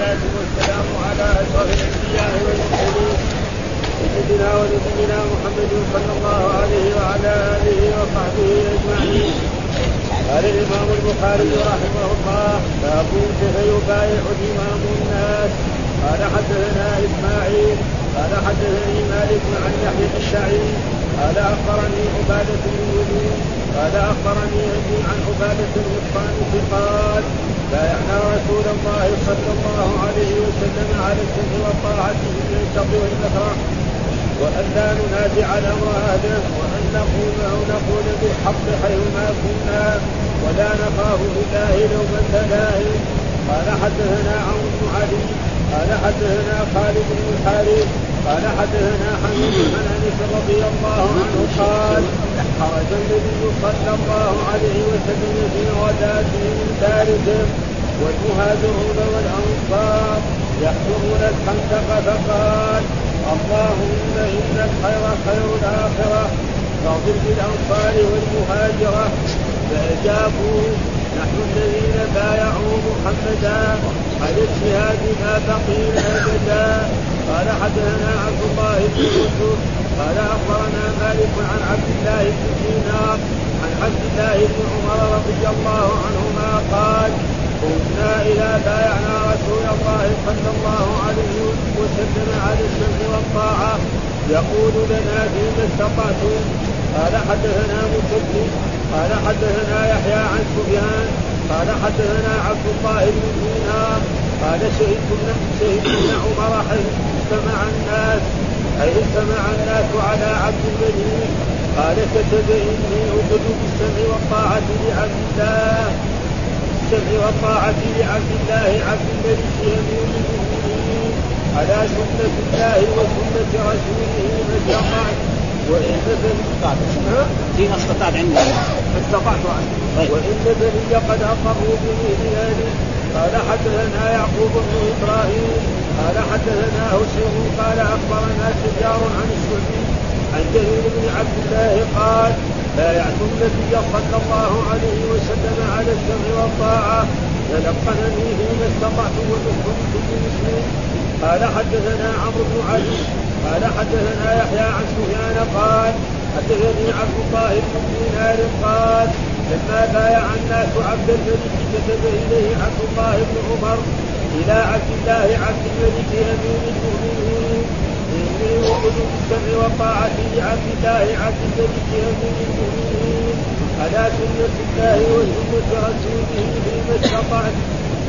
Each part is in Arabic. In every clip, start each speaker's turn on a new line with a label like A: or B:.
A: والصلاة والسلام على أشرف الأنبياء والمرسلين. سيدنا ونبينا محمد صلى الله عليه وعلى آله وصحبه أجمعين. قال الإمام البخاري رحمه الله باب كيف يبايع الإمام الناس. قال حدثنا إسماعيل. قال حدثني مالك عن يحيى سعيد قال أخبرني عبادة بن قال أخبرني أبي عن عبادة بن الصامت قال بايعنا رسول الله صلى الله عليه وسلم على السمع والطاعة في الشر والمكره وأن لا ننازع الأمر أهله وأن نقول أو نقول بالحق حيثما كنا ولا نخاف بالله لومة لائم قال حدثنا عون بن علي قال حدثنا خالد بن الحارث قال حدثنا حميد عن انس رضي الله عنه قال خرج النبي صلى الله عليه وسلم في غداة من دارهم والمهاجرون والأنصار يحفظون الخندق فقال اللهم إن الخير خير الآخرة. فاغفر للأنصار والمهاجرة. فأجابوا نحن الذين بايعوا محمدا على اجتهاد ما بقينا ابدا قال حدثنا عبد الله بن يوسف قال أخبرنا مالك عن عبد الله بن دينار عن عبد الله بن عمر رضي الله عنهما قال قمنا إلى بايعنا رسول الله صلى الله عليه وسلم على السمع والطاعة. يقول لنا فيما استطعتم؟ قال حدثنا مسدد قال حدثنا يحيى عن سفيان. قال حدثنا عبد الله بن دينار. قال شهدت شهدت عمر حيث استمع الناس. حيث استمع الناس على عبد المليك قال كتب اني أخذ بالسمع والطاعة لعبد الله. بالسمع والطاعة لعبد الله. عبد الملك امير المؤمنين على سنة الله وسنة رسوله ما استطعت. وإن
B: استطعت فيما استطعت عندنا
A: استطعت عنه طيب. وإن بني قد أقروا بمثل قال حدثنا يعقوب بن إبراهيم قال حدثنا هشيم قال أخبرنا سجار عن الشعبي عن جرير بن عبد الله قال بايعت النبي صلى الله عليه وسلم على السمع والطاعة تلقنني فيما استطعت ومنه كل مسلم قال حدثنا عمرو بن علي قال حدثنا يحيى عن سفيان قال حدثني عبد الله بن دينار قال لما بايع الناس عبد الملك كتب إليه عبد الله بن عمر إلى عبد الله عبد الملك امير المؤمنين اني وقد بالسمع والطاعه لعبد الله عبد الملك امير المؤمنين على سنة الله وسنة رسوله فيما استطعت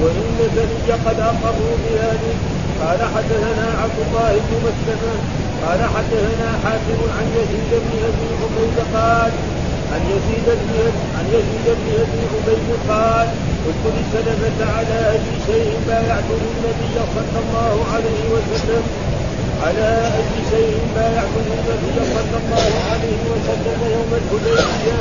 A: وإن بني قد أقروا بذلك. قال حدثنا عبد الله بن مسلمة قال حدثنا حاتم عن يزيد بن عبيد قال عن يزيد بن عن يزيد بن ابي قال قلت لسلمة على اي شيء بايعت النبي صلى الله عليه وسلم. على اي شيء بايعت النبي صلى الله عليه وسلم يوم الحديبية.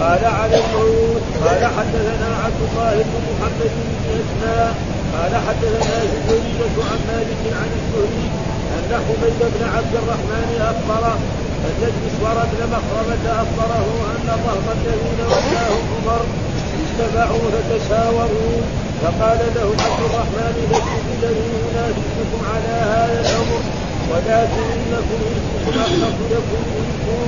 A: قال على الموت قال حدثنا عبد الله بن محمد بن أسماء. قال حدثنا زبيرية عن مالك عن الزهري أن حميد بن عبد الرحمن أخبره المسور بن مخرمة أخبره أن ظهر الذين ولاهم عمر اجتمعوا فتشاوروا فقال له عبد الرحمن لست بالذي ينافسكم على هذا الأمر ولكن إنكم أخلص لكم منكم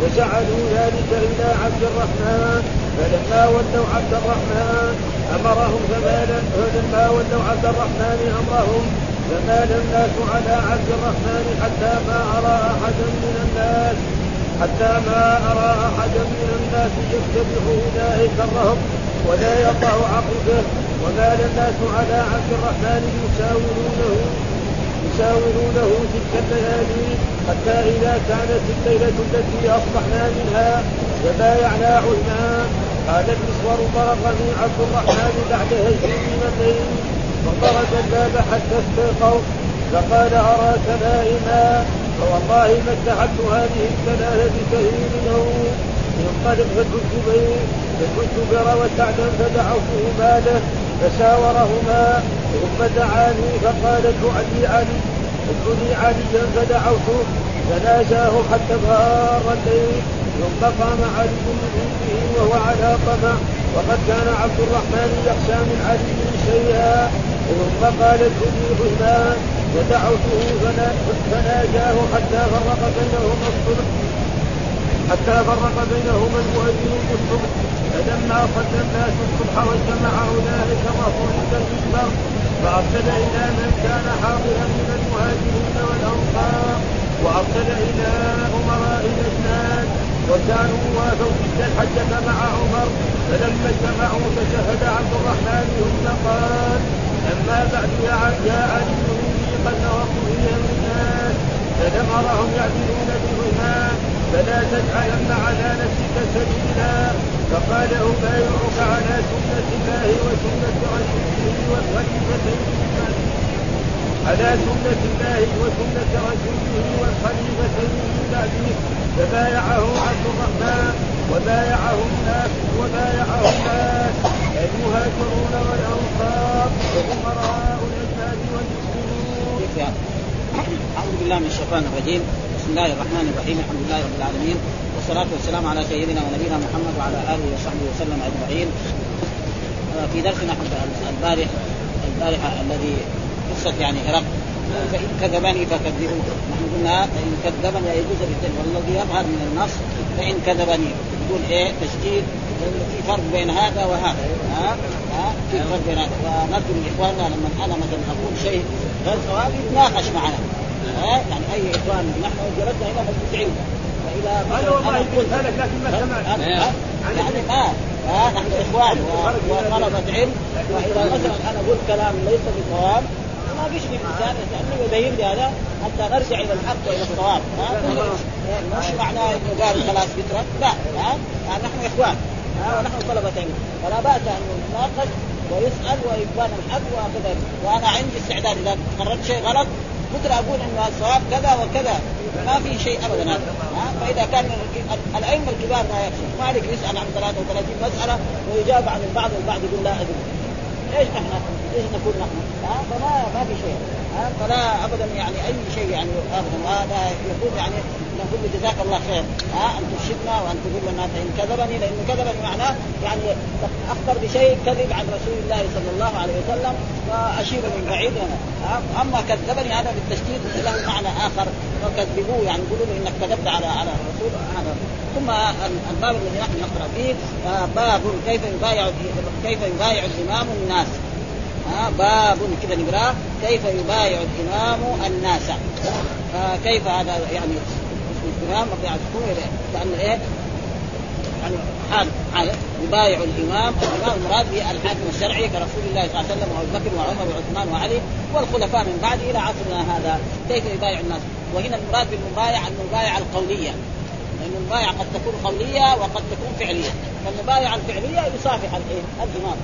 A: فجعلوا ذلك إلى عبد الرحمن فلما ولوا عبد الرحمن أمرهم فما فلما ولوا عبد الرحمن أمرهم فمال الناس على عبد الرحمن حتى ما أرى أحدا من الناس حتى ما أرى أحدا من الناس يتبع أولئك الرهب ولا يقع عقبه. ومال الناس على عبد الرحمن يساورونه يساورونه تلك الليالي حتى إذا كانت الليلة التي أصبحنا منها وبايعنا عثمان. قال المسور طرقني عبد الرحمن بعد هجر من فخرج الباب حتى استيقظ فقال أراك نائما فوالله ما اتحدت هذه الثلاثة بكثير نوم انطلق فدعو الزبير فدعو الزبير وسعدا فدعوته ماله فشاورهما ثم دعاني فقال ادعو لي علي ادعو لي عليا فدعوته فناجاه حتى بار الليل. ثم قام علي من عنده وهو على طمع وقد كان عبد الرحمن يخشى من علي شيئا. ثم قالت ابي ودعوته فناجاه حتى فرق بينهما الصبح حتى فرق بينهما المؤذن بالصبح فلما الناس الصبح واجتمع أولئك مفروض المنبر فأرسل إلى من كان حاضرا من المهاجرين والأنصار وأرسل إلى أمراء الأجناد. وكانوا وافوا تلك الحجه مع عمر فلما اجتمعوا فشهد عبد الرحمن ثم قال اما بعد يا علي قد نوقوا الناس فدمرهم يعدلون بهما فلا تجعلن على نفسك سبيلا. فقال أبايعك على سنة الله وسنة رسوله والخليفتين على سنة الله وسنة رسوله والخليفتين من بعده فبايعه عبد الرحمن وبايعه الناس وبايعه الناس المهاجرون والأنصار وأمراء العباد والمسلمون.
B: أعوذ بالله من الشيطان الرجيم. بسم الله الرحمن الرحيم. الحمد لله رب العالمين. والصلاة والسلام على سيدنا ونبينا محمد وعلى آله وصحبه وسلم أجمعين. آه، في درسنا البارح البارحة الذي قصة يعني هرقل فإن كذبني فكذبوه. نحن قلنا فإن كذبني يجوز بالكذب والذي يظهر من النص فإن كذبني. يقول إيه؟ تشديد في فرق بين هذا وهذا. ها؟ ها؟ في فرق بين هذا. ونذكر لاخواننا لما أنا مثلا أقول شيء غير صواب يتناقش معنا. يعني أي إخوان نحن جلسنا هنا علم فاذا
A: أنا والله قلت. لك لكن ما سمعت.
B: يعني ما ها؟ نحن إخوان. وطلبة علم. واذا مثلا أنا قلت كلام ليس بصواب ما فيش من انسان يسالني ويبين لي هذا حتى نرجع إلى الحق وإلى الصواب مش معناه إنه قال خلاص يترك لا ها؟ نحن إخوان ونحن طلبة علم. فلا بأس أن نتناقش ويسأل ويبان الحق وكذا وأنا عندي استعداد إذا قررت شيء غلط بكره أقول إنه الصواب كذا وكذا. ما في شيء ابدا هذا فإذا كان الأئمة الكبار ما يكشف مالك يسأل عن 33 مسألة ويجاب عن البعض والبعض يقول لا أدري. إيش نحن إيش نقول نحن فما ما في شيء. فلا ابدا يعني أي شيء يعني ابدا وهذا يقول يعني نقول جزاك الله خير. ها أن ترشدنا وأن تقول لنا فان كذبني لأنه كذبني معناه يعني اخبر بشيء كذب عن رسول الله صلى الله عليه وسلم فاشير من بعيد. هنا أما كذبني هذا بالتشديد له معنى آخر. فكذبوه يعني يقولوا إنك كذبت على على الرسول. هذا. ثم الباب الذي نحن نقرأ فيه باب كيف يبايع كيف يبايع الإمام الناس. ها باب كذا نقراه كيف يبايع الإمام الناس؟ فكيف هذا يعني الإمام؟ يعني لأن إيه؟ يعني حال حال يبايع الإمام. الإمام المراد به الحاكم الشرعي كرسول الله صلى الله عليه وسلم وأبو بكر وعمر وعثمان وعلي والخلفاء من بعد إلى عصرنا هذا. كيف يبايع الناس؟ وهنا المراد بالمبايعة المبايعة القولية. لأن المبايعة قد تكون قولية وقد تكون فعلية. فالمبايعة الفعلية يصافح الإمام.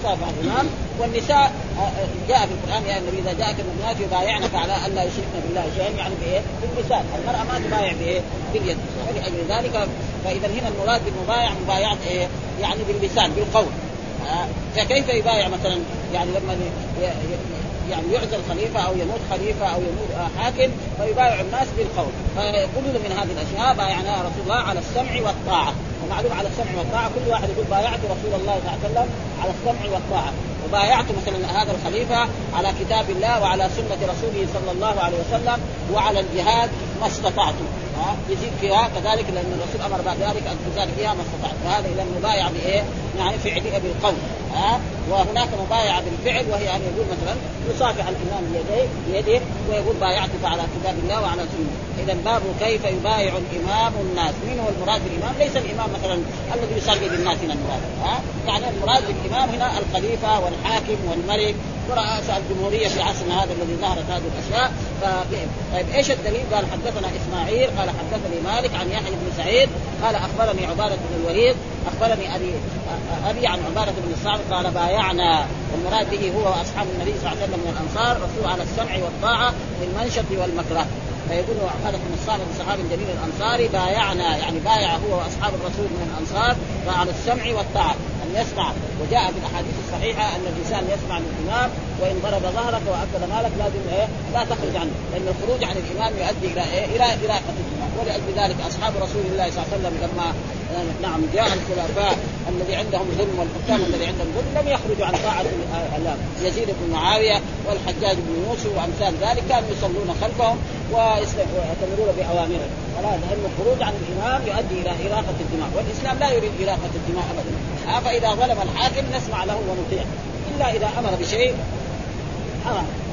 B: يصافح الامام والنساء آه، آه، جاء في القرآن يا النبي إذا جاءك المؤمنات يبايعنك على أن لا يشركن بالله شيئا يعني بإيه؟ باللسان، المرأة ما تبايع بإيه؟ باليد، ولأجل ذلك فاذا هنا المراد بالمبايع مبايعة إيه؟ يعني باللسان بالقول. آه، فكيف يبايع مثلا يعني لما يعني يعزل خليفة أو يموت خليفة أو يموت حاكم فيبايع الناس بالقول فكل من هذه الأشياء بايعناها رسول الله على السمع والطاعة ومعلوم على السمع والطاعة. كل واحد يقول بايعت رسول الله صلى الله عليه وسلم على السمع والطاعة. وبايعت مثلا هذا الخليفة على كتاب الله وعلى سنة رسوله صلى الله عليه وسلم وعلى الجهاد. ما استطعت. ها؟ يزيد فيها كذلك لأن الرسول أمر بعد ذلك أن تزال فيها ما استطعت. وهذا اذا مبايع بإيه؟ يعني فعليه بالقول. ها؟ وهناك مبايعة بالفعل وهي أن يقول مثلا يصافح الإمام بيديه بيده ويقول بايعتك على كتاب الله وعلى سنة. اذا باب كيف يبايع الإمام الناس. من هو المراد بالإمام؟ ليس الإمام مثلا الذي يصلي بالناس هنا المراد. ها؟ يعني المراد بالإمام هنا الخليفة والحاكم والملك ورؤساء الجمهورية في عصرنا هذا الذي ظهرت هذه الأشياء. طيب إيش الدليل؟ قال حدثنا إسماعيل قال حدثني مالك عن يحيى بن سعيد قال أخبرني عبادة بن الوليد أخبرني أبي أبي عن عبادة بن الصامت قال بايعنا. والمراد به هو وأصحاب النبي صلى الله عليه وسلم من الانصار رسول على السمع والطاعة في المنشط والمكره. فيقول عبادة بن الصامت صحابي جليل الأنصاري بايعنا. يعني بايع هو وأصحاب الرسول من الأنصار على السمع والطاعه يسمع وجاء في الأحاديث الصحيحة أن الإنسان يسمع من الامام وإن ضرب ظهرك واكل مالك لازم إيه؟ لا تخرج عنه لأن الخروج عن الإمام يؤدي إلى إيه؟ إلى اراقه الدماء ولأجل ذلك أصحاب رسول الله صلى الله عليه وسلم لما نعم جاء الخلفاء الذي عندهم ظلم والحكام الذي عندهم ظلم لم يخرجوا عن طاعة يزيد بن معاوية والحجاج بن يوسف وأمثال ذلك كانوا يصلون خلفهم ويأتمرون بأوامرهم. ولا لأن الخروج عن الإمام يؤدي إلى اراقه الدماء والإسلام لا يريد اراقه الدماء ابدا. فاذا ظلم الحاكم نسمع له ونطيع. إلا إذا أمر بشيء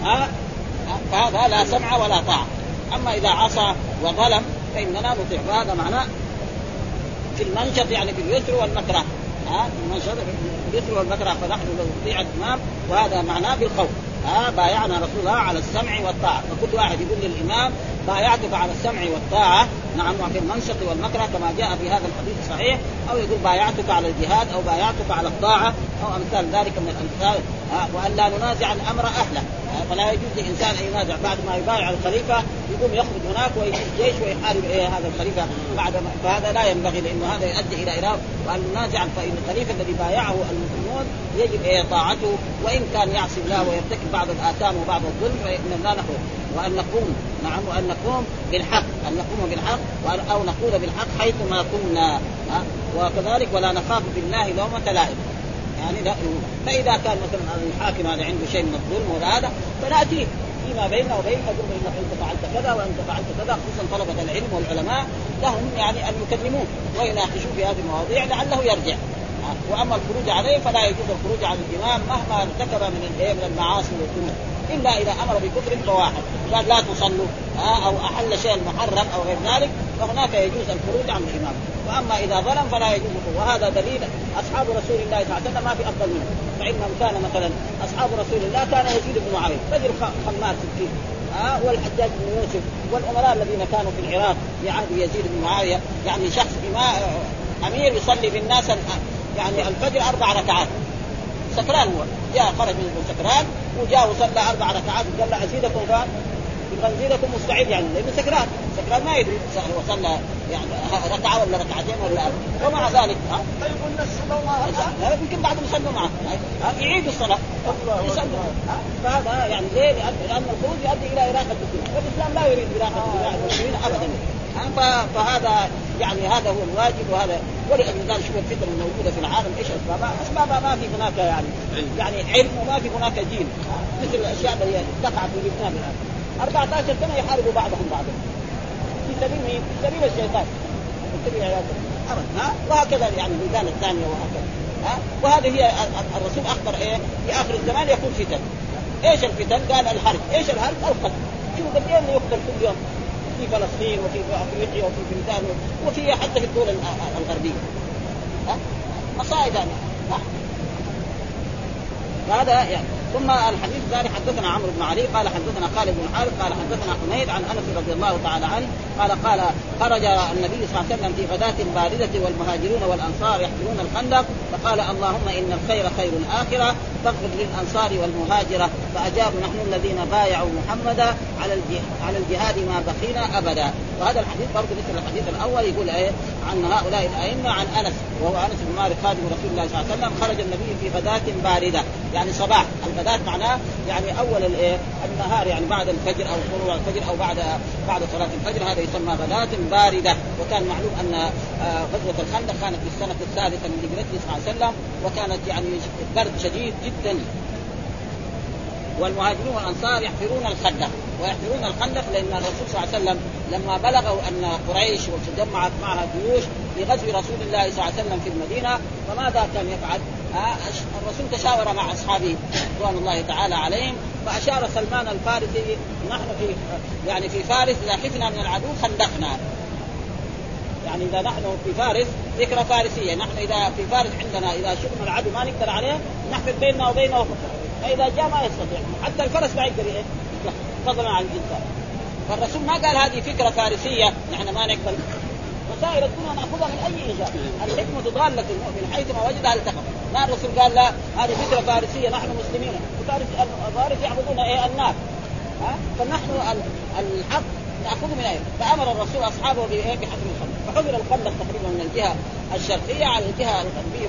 B: ها؟ فهذا لا سمع ولا طاعة. أما إذا عصى وظلم فإننا نطيع. وهذا معناه في المنشط يعني في اليسر والمكره. ها؟ المنشط في اليسر والمكره فنحن نطيع الإمام وهذا معناه بالخوف ها؟ بايعنا رسول الله على السمع والطاعة. فكل واحد يقول للإمام بايعتك على السمع والطاعة نعم وفي المنشط والمكره كما جاء في هذا الحديث الصحيح أو يقول بايعتك على الجهاد أو بايعتك على الطاعة أو أمثال ذلك من الأمثال وأن لا ننازع الأمر أهله. فلا يجوز لإنسان أن ينازع بعد ما يبايع الخليفة يقوم يخرج هناك ويجيب جيش ويحارب إيه هذا الخليفة بعد ما فهذا لا ينبغي لإنه هذا يؤدي إلى اراده وأن ننازع فإن الخليفة الذي بايعه المسلمون يجب إيه طاعته وإن كان يعصي الله ويرتكب بعض الآثام وبعض الظلم فإننا لا نخرج. وأن نقوم نعم وأن نقوم بالحق أن نقوم بالحق أو نقول بالحق حيث ما كنا وكذلك ولا نخاف بالله لومة لائم. يعني لا فإذا كان مثلا الحاكم هذا عنده شيء من الظلم ولا هذا فناتيه فيما بيننا وبين نقول انك انت فعلت كذا وانت فعلت كذا خصوصا طلبة العلم والعلماء لهم يعني أن يكلموه ويناقشوه في هذه المواضيع لعله يرجع. وأما الخروج عليه فلا يجوز الخروج عن الإمام مهما ارتكب من من المعاصي والذنوب إلا إذا أمر بكفر فواحد. قال لا تصلوا أو أحل شيئا محرم أو غير ذلك فهناك يجوز الخروج عن الإمام. وأما إذا ظلم فلا يجوز وهذا دليل أصحاب رسول الله صلى الله عليه وسلم ما في أفضل منه. فانهم كان مثلا أصحاب رسول الله كان يزيد بن معاوية. رجل خمار سكين آه والحجاج بن يوسف والأمراء الذين كانوا في العراق في عهد يزيد بن معاوية. يعني شخص أمير يصلي بالناس يعني الفجر أربع ركعات. سكران هو. جاء خرج من سكران وجاء وصلى أربع ركعات وقال له أزيدكم يزيدكم مستعد يعني. لأنه سكران. سكران ما يدري وصلى يعني ركعة ولا ركعتين ولا ومع ذلك ها؟
A: فيقول الناس الله
B: يمكن بعضهم يصلوا معه. يعيدوا الصلاة. يصلوا. فهذا يعني ليه؟ لأن الخروج يؤدي إلى إراقة الدين والإسلام لا يريد إراقة المسلمين ابدا. فهذا يعني هذا هو الواجب وهذا ولأجل ذلك شوف الفتن الموجوده في العالم. إيش اسبابها؟ اسبابها ما في هناك يعني يعني علم وما في هناك دين. مثل الأشياء اللي تقع في لبنان الآن. 14 سنه يحاربوا بعضهم بعضا. في سبيل مين؟ في سبيل الشيطان. في سبيل ها؟ وهكذا يعني البلدان الثانية وهكذا. ها؟ وهذه هي الرسول أخبر إيه؟ في آخر الزمان يكون فتن. إيش الفتن؟ قال الحرب، إيش الحرب؟ القتل. شوفوا قد إيه يقتل كل يوم. في فلسطين وفي أفريقيا وفي بلدان وفي حتى في الدول الغربية. ها؟ مصائب يعني هذا يعني ثم الحديث الثاني حدثنا عمرو بن علي قال حدثنا خالد بن حارث قال حدثنا حميد عن أنس رضي الله تعالى عنه قال قال خرج النبي صلى الله عليه وسلم في غداة باردة والمهاجرون والأنصار يحفرون الخندق فقال اللهم إن الخير خير الآخرة فاغفر للأنصار والمهاجرة فأجابوا نحن الذين بايعوا محمدا على على الجهاد ما بقينا أبدا. وهذا الحديث برضه مثل الحديث الأول يقول إيه؟ عن هؤلاء الأئمة عن أنس وهو أنس بن مالك خادم رسول الله صلى الله عليه وسلم خرج النبي في غداة باردة. يعني صباح. الغداة معناه يعني أول الايه النهار يعني بعد الفجر أو طلوع الفجر أو بعد بعد صلاة الفجر هذا يسمى غداة باردة. وكان معلوم أن آه، غزوة الخندق كانت في السنة الثالثة من هجرته صلى الله عليه وسلم وكانت يعني برد شديد جدا. والمهاجرون والأنصار يحفرون الخندق ويحفرون الخندق لأن الرسول صلى الله عليه وسلم لما بلغوا أن قريش وتجمعت معها جيوش لغزو رسول الله صلى الله عليه وسلم في المدينة فماذا كان يفعل؟ آه، الرسول تشاور مع أصحابه رضوان الله تعالى عليهم فأشار سلمان الفارسي نحن في يعني في فارس إذا حفنا من العدو خندقنا يعني إذا نحن في فارس فكره فارسية. نحن إذا في فارس عندنا إذا شفنا العدو ما نقدر عليه نحفر بيننا وبينه فإذا جاء ما يستطيع. حتى الفرس ما يقدر إيه؟ فضلا عن الانسان فالرسول ما قال هذه فكرة فارسية نحن ما نقبل. مسائل الدنيا ناخذها من أي اجابه الحكمة ضالة المؤمن حيثما وجدها التقم ما الرسول قال لا هذه فكرة فارسية نحن مسلمين. فارس الفارس يعبدون إيه؟ النار. ها؟ فنحن الحق ناخذه من إيه فأمر الرسول أصحابه بحفر الخندق فحفر الخندق تقريبا من الجهة الشرقية على الجهة الغربية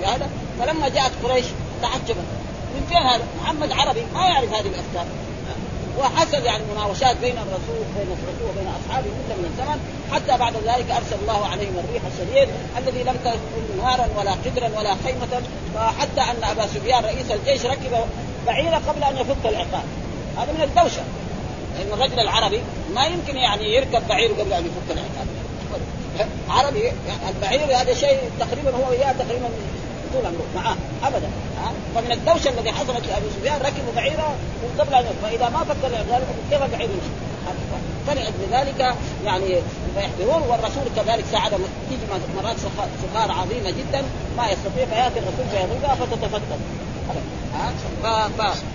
B: في هذا؟ فلما جاءت قريش تعجبت. من فين هذا؟ محمد عربي ما يعرف هذه الأفكار. وحصل يعني مناوشات بين الرسول بين الرسول وبين أصحابه مده من الزمن. حتى بعد ذلك أرسل الله عليهم الريح الشديد الذي لم تكن نهارا ولا قدرا ولا خيمة. فحتى أن أبا سفيان رئيس الجيش ركب بعيره قبل أن يفك العقاب. هذا من الدوشة. لأن الرجل العربي ما يمكن يعني يركب بعير قبل أن يفك العقاب. عربي البعير هذا شيء تقريبا هو اياه تقريبا طول عمره. معاه ابدا. ها فمن الدوشة الذي حصلت لأبي سفيان ركبوا بعيره قبل أن فإذا ما فكر ذلك كيف البعير يمشي؟ فلأجل ذلك يعني فيحضرون والرسول كذلك ساعد تيجي مرات صخار عظيمة جدا ما يستطيع فيأتي الرسول فيضربها فتتفتت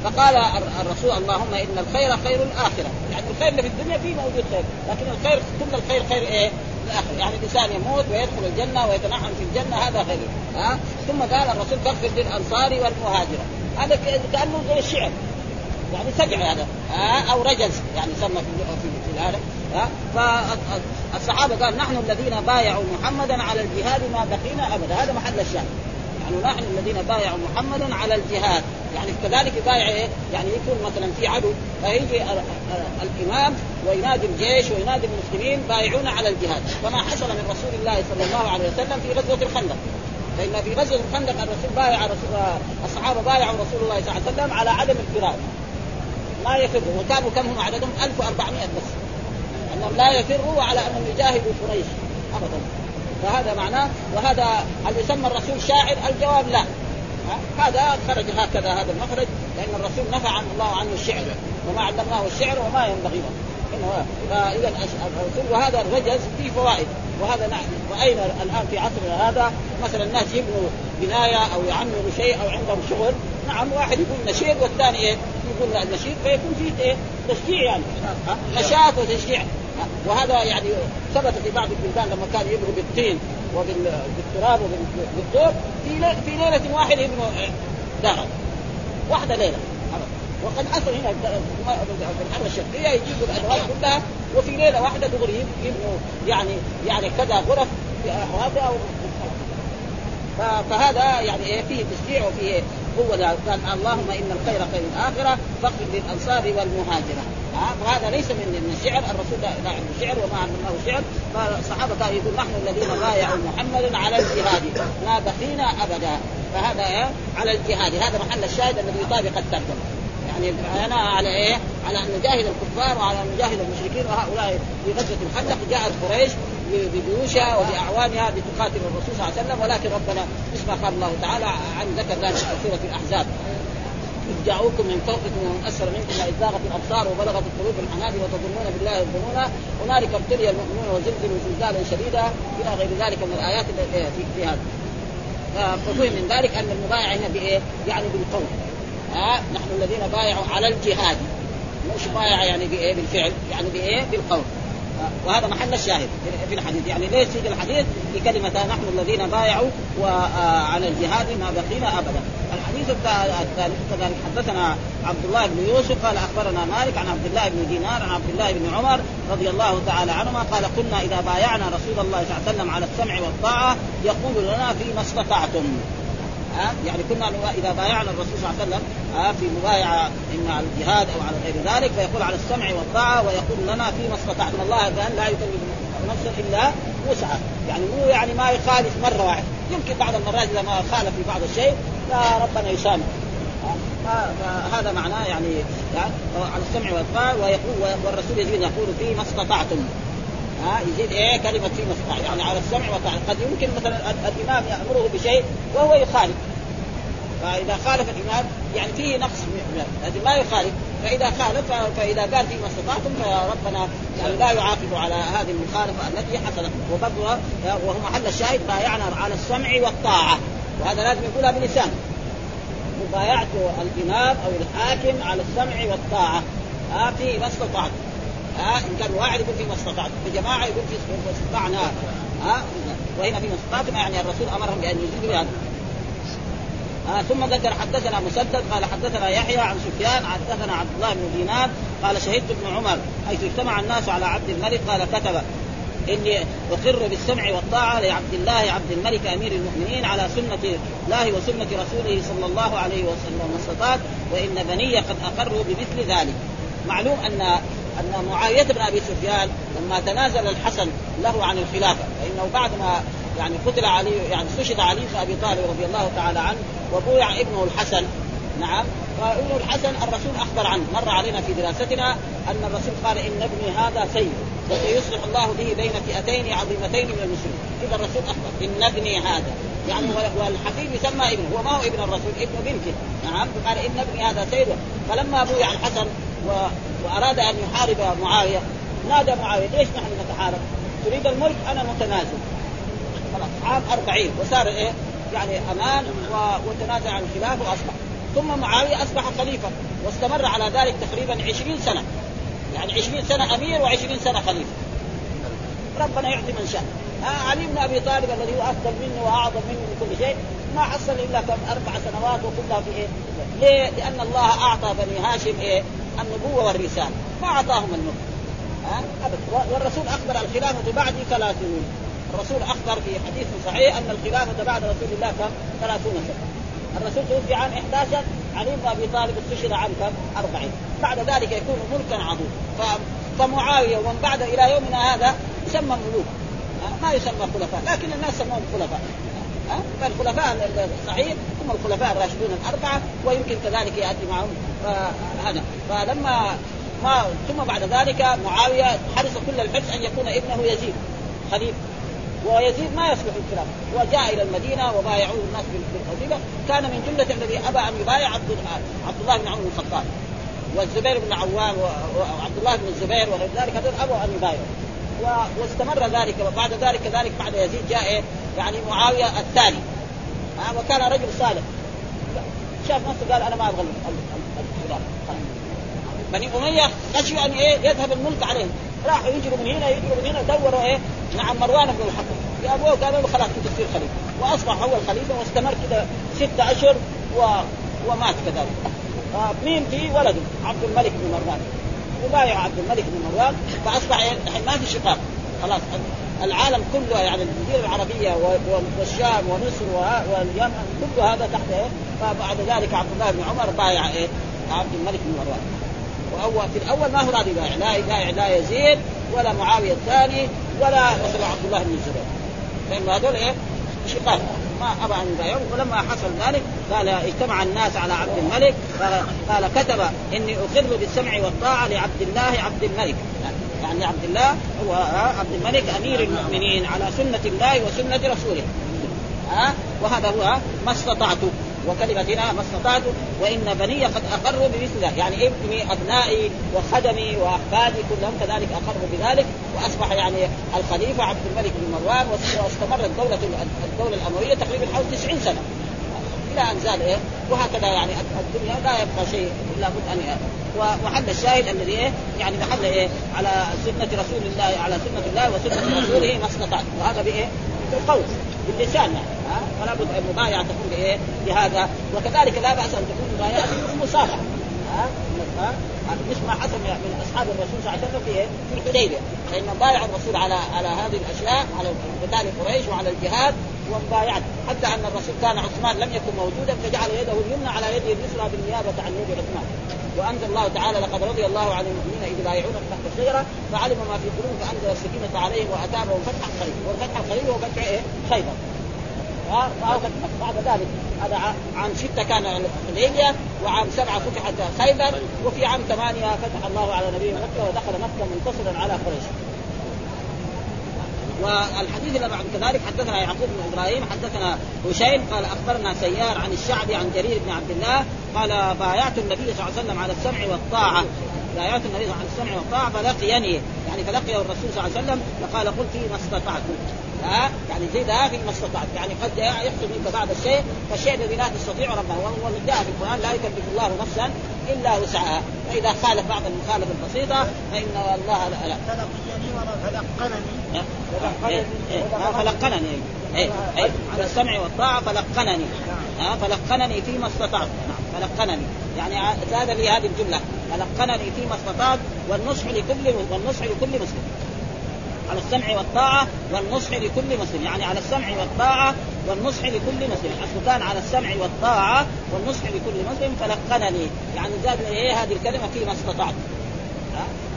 B: فقال الرسول اللهم إن الخير خير الآخرة. يعني الخير اللي في الدنيا فيه موجود خير لكن الخير كل الخير خير إيه؟ الاخره يعني الإنسان يموت ويدخل الجنة ويتنعم في الجنة هذا خير. ها؟ ثم قال الرسول فاغفر للأنصار والمهاجرة. هذا كأنه زي الشعر. يعني سجع هذا. ها؟ أو رجز يعني سمى في في هذا ها؟ فالصحابه قال نحن الذين بايعوا محمدا على الجهاد ما بقينا أبدا. هذا محل الشاهد. يعني نحن الذين بايعوا محمدا على الجهاد. يعني كذلك يبايع إيه؟ يعني يكون مثلا في عدو فيجي الإمام وينادي الجيش وينادي المسلمين بايعون على الجهاد. كما حصل من رسول الله صلى الله عليه وسلم في غزوة الخندق. فإن في غزوة الخندق الرسول بايع رسول الصحابة بايعوا رسول الله صلى الله عليه وسلم على عدم الفرار. ما يفروا. وكانوا كم هم عددهم؟ 1400 بس. أنهم لا يفروا على أنهم يجاهدوا قريش. ابدا. فهذا معناه وهذا هل يسمى الرسول شاعر؟ الجواب لا. هذا خرج هكذا هذا المخرج لأن الرسول نفى عن الله عنه الشعر وما علمناه الشعر وما ينبغي له. فاذا الرسول وهذا الرجز فيه فوائد. وهذا نحن راينا الآن في عصرنا هذا؟ مثلا الناس يبنوا بناية أو يعمروا شيء أو عندهم شغل. نعم واحد يقول نشيد والثاني إيه؟ يقول النشيد فيكون فيه إيه؟ تشجيع يعني. نشاط وتشجيع. وهذا يعني ثبت في بعض البلدان لما كانوا يبنوا بالطين وبالتراب وبالطور في في ليلة واحدة يبنوا دارا واحدة ليلة. وقد حصل هنا في الحرب الشرقيه يجيبوا الأدوات كلها وفي ليلة واحدة دغري يبنوا يعني يعني كذا غرف في هذا فهذا يعني إيه فيه تشجيع وفيه قوة. قال اللهم إن الخير خير الآخرة فاغفر للأنصار والمهاجرة. فهذا ليس من من الشعر. الرسول لا عنده شعر وما علمناه شعر. فالصحابة كانوا يقول نحن الذين بايعوا محمدا على الجهاد ما بقينا أبدا. فهذا إيه؟ على الجهاد. هذا محل الشاهد الذي يطابق الترجمة. يعني أنا على إيه؟ على أن نجاهد الكفار وعلى أن نجاهد المشركين. وهؤلاء في غزوة الخندق جاءت قريش بجيوشها وبأعوانها لتقاتل الرسول صلى الله عليه وسلم. ولكن ربنا ما قال الله تعالى عن ذكر ذلك في سورة الأحزاب. إذ جاءوكم من فوقكم ومن أسفل منكم إذ زاغت الأبصار وبلغت القلوب الحناجر وتظنون بالله الظنون. هنالك ابتلي المؤمنون وزلزلوا زلزالا شديدا. إلى غير ذلك من الآيات في, هذا. ففهم من ذلك أن المبايع هنا بإيه؟ يعني بالقول. ها نحن الذين بايعوا على الجهاد. مش بايع يعني بإيه؟ بالفعل. يعني بإيه؟ بالقول. وهذا محل الشاهد في الحديث. يعني ليش يجي الحديث؟ بكلمة نحن الذين بايعوا وعلى الجهاد ما بقينا أبدا. الحديث الثالث كذلك حدثنا عبد الله بن يوسف قال أخبرنا مالك عن عبد الله بن دينار عن عبد الله بن عمر رضي الله تعالى عنهما قال كنا إذا بايعنا رسول الله صلى الله عليه وسلم على السمع والطاعة يقول لنا فيما استطعتم. ها؟ يعني كنا إذا بايعنا الرسول صلى الله عليه وسلم في مبايعة إما على الجهاد أو على غير ذلك فيقول على السمع والطاعة ويقول لنا فيما استطعتم. الله لا يكلف نفسا إلا وسعها. يعني مو يعني ما يخالف مرة واحدة. يمكن بعض المرات إذا ما خالف في بعض الشيء فربنا يسامح. هذا معناه يعني, يعني على السمع والطاعه ويقول والرسول يزيد يقول فيما استطعتم. ها يزيد إيه؟ كلمة في مصطلح يعني على السمع والطاعه قد يمكن مثلا الإمام يأمره بشيء وهو يخالف. فإذا خالف الإمام يعني فيه نقص لازم ما يخالف. فإذا خالف فإذا قال فيما استطعتم فربنا يعني لا يعاقب على هذه المخالفة التي حصلت. وبرضها وهو محل الشاهد بايعنا على السمع والطاعة. وهذا لازم يقولها بلسانه مبايعة الإمام أو الحاكم على السمع والطاعة. آه في ما استطعت. ها إن كان واحد يقول فيما استطعت. في جماعة يقول فيما استطعنا. ها وهنا فيما استطعتم يعني الرسول أمرهم بأن يزيدوا هذا آه ثم ذكر حدثنا مسدد قال حدثنا يحيى عن سفيان حدثنا عبد الله بن دينار قال شهدت ابن عمر حيث اجتمع الناس على عبد الملك قال كتب. إني أقر بالسمع والطاعة لعبد الله عبد الملك أمير المؤمنين على سنة الله وسنة رسوله صلى الله عليه وسلم واستطاعت وإن بني قد أقروا بمثل ذلك. معلوم أن أن معاوية بن أبي سفيان لما تنازل الحسن له عن الخلافة فإنه بعد ما يعني قتل علي يعني استشهد علي بن أبي طالب رضي الله تعالى عنه وبويع ابنه الحسن. نعم. فابن الحسن الرسول أخبر عنه مر علينا في دراستنا أن الرسول قال إن ابني هذا سيد وسيصلح الله به بين فئتين عظيمتين من المسلمين. كذا الرسول أخبر إن ابني هذا. يعني والحفيد يسمى ابنه. هو ما هو ابن الرسول ابن بنته. نعم؟ قال إن ابني هذا سيد. فلما بويع الحسن و... وأراد أن يحارب معاوية نادى معاوية ليش نحن نتحارب؟ تريد الملك؟ أنا متنازل. خلاص عام 40 وصار إيه؟ يعني أمان و... وتنازع عن الخلافه وأصبح. ثم معاوية أصبح خليفة واستمر على ذلك تقريبا 20 سنة. يعني 20 سنة أمير و20 سنة خليفة ربنا يعطي من شاء آه علي بن أبي طالب الذي هو أفضل منه وأعظم منه من كل شيء ما حصل إلا كم أربع سنوات وكلها في إيه؟ ليه؟ لأن الله أعطى بني هاشم إيه؟ النبوة والرسالة ما أعطاهم ها آه؟ والرسول أخبر الخلافة بعدي ثلاثون الرسول أخبر في حديث صحيح أن الخلافة بعد رسول الله كم؟ ثلاثون سنة الرسول توفي عام 11 علي بن أبي طالب استشهد عام كم؟ 40 بعد ذلك يكون ملكا عظيما. فمعاوية ومن بعد إلى يومنا هذا يسمى ملوك. ما يسمى خلفاء لكن الناس سموهم خلفاء. فالخلفاء الصحيح هم الخلفاء الراشدون الأربعة ويمكن كذلك يأتي معهم هذا. فلما ما ثم بعد ذلك معاوية حرص كل الحرص أن يكون ابنه يزيد خليفة. ويزيد ما يصلح الخلاف وجاء إلى المدينة وبايعوه الناس بالخليفه كان من جملة الذي أبى أن يبايع عبد الله بن عمر بن الخطاب. والزبير بن عوام وعبد الله بن الزبير وغير ذلك هذول أبوا أن يبايعوا. واستمر ذلك وبعد ذلك كذلك بعد يزيد جاء إيه؟ يعني معاوية الثاني. وكان رجل صالح. شاف نفسه قال أنا ما أبغى الخلاف بني أمية خشوا أن إيه؟ يذهب الملك عليهم. راحوا يجروا من هنا يجروا من هنا. دوروا إيه؟ نعم مروان بن الحكم جابوه قالوا له خلاص انت تصير خليفة. وأصبح هو الخليفه واستمر كذا ستة أشهر و... ومات كذلك. مين في؟ ولده عبد الملك بن مروان. وبايع عبد الملك بن مروان. فأصبح الحين ما في شقاق. خلاص العالم كله يعني الجزيره العربية والشام ومصر واليمن كل هذا تحت إيه؟ فبعد ذلك عبد الله بن عمر بايع إيه؟ عبد الملك بن مروان. واول في الأول ما هو راضي يبايع لا يبايع لا يزيد ولا معاوية الثاني ولا مثلا عبد الله بن الزبير. لأنه هذول إيه؟ شقاق. ما أبى أن يبايعوا ولما حصل ذلك قال اجتمع الناس على عبد الملك قال كتب إني أقر بالسمع والطاعة لعبد الله عبد الملك. يعني عبد الله هو عبد الملك أمير المؤمنين على سنة الله وسنة رسوله. ها وهذا هو ما استطعت. وكلمتنا ما استطعت وإن بني قد أقروا بمثل ذلك. يعني ابني أبنائي وخدمي وأحفادي كلهم كذلك أقروا بذلك وأصبح يعني الخليفة عبد الملك بن مروان واستمرت دوله الدولة الأموية تقريبا حوالي 90 سنة. إلى أن زال إيه وهكذا يعني الدنيا لا يبقى شيء إلا بد أن ومحل الشاهد الذي إيه يعني محل إيه على سنة رسول الله على سنة الله وسنة رسوله ما استطعت. وهذا بإيه؟ بالقول. باللسان يعني ها؟ فلا بد المبايعه تكون بإيه؟ بهذا. وكذلك لا بأس أن تكون مبايعه مصافحه ها؟ مثل ما حصل من أصحاب الرسول صلى الله عليه وسلم في إيه؟ في الحديبية. فإن بايع الرسول على على هذه الأشياء على قتال قريش وعلى الجهاد ومبايعة حتى أن الرسول كان عثمان لم يكن موجودا فجعل يده اليمنى على يده اليسرى بالنيابة عن يد عثمان. وأنزل الله تعالى لقد رضي الله عن المؤمنين إذ بايعونك تحت الشجرة فعلم ما في قلوبهم فأنزل السكينة عليهم وأتابهم فتحا قريبا والفتح القريب هو فتح إيه؟ خيبر. بعد ذلك هذا عام ستة كان الحديبية وعام سبعة فتحت خيبر وفي عام ثمانية فتح الله على نبيه مكة ودخل مكة منتصرا على قريش. والحديث اللي بعد كذلك حدثنا يعقوب بن إبراهيم حدثنا هشيم قال أخبرنا سيار عن الشعبي عن جرير بن عبد الله قال بايعت النبي صلى الله عليه وسلم على السمع والطاعة. بايعت النبي على السمع والطاعة فلقيني يعني فلقيه الرسول صلى الله عليه وسلم فقال قل فيما استطعت. ها يعني زي ده فيما استطعت. يعني قد يحصل منك بعض الشيء فالشيء الذي لا تستطيع ربه. وهو جاء في القرآن لا يكلف الله نفسا إلا وسعها. فإذا خالف بعض المخالفة البسيطة فإن الله لا, لا.
A: فلقنني.
B: فلقنني. اي اي على السمع والطاعة فلقنني. ها فلقنني فيما استطعت. نعم فلقنني. يعني زاد لي هذه الجملة. فلقنني فيما استطعت والنصح لكل والنصح لكل مسلم. على السمع والطاعة والنصح لكل مسلم. يعني على السمع والطاعة والنصح لكل مسلم. اصله كان على السمع والطاعة والنصح لكل مسلم فلقنني. يعني زاد إيه هذه الكلمة؟ فيما استطعت.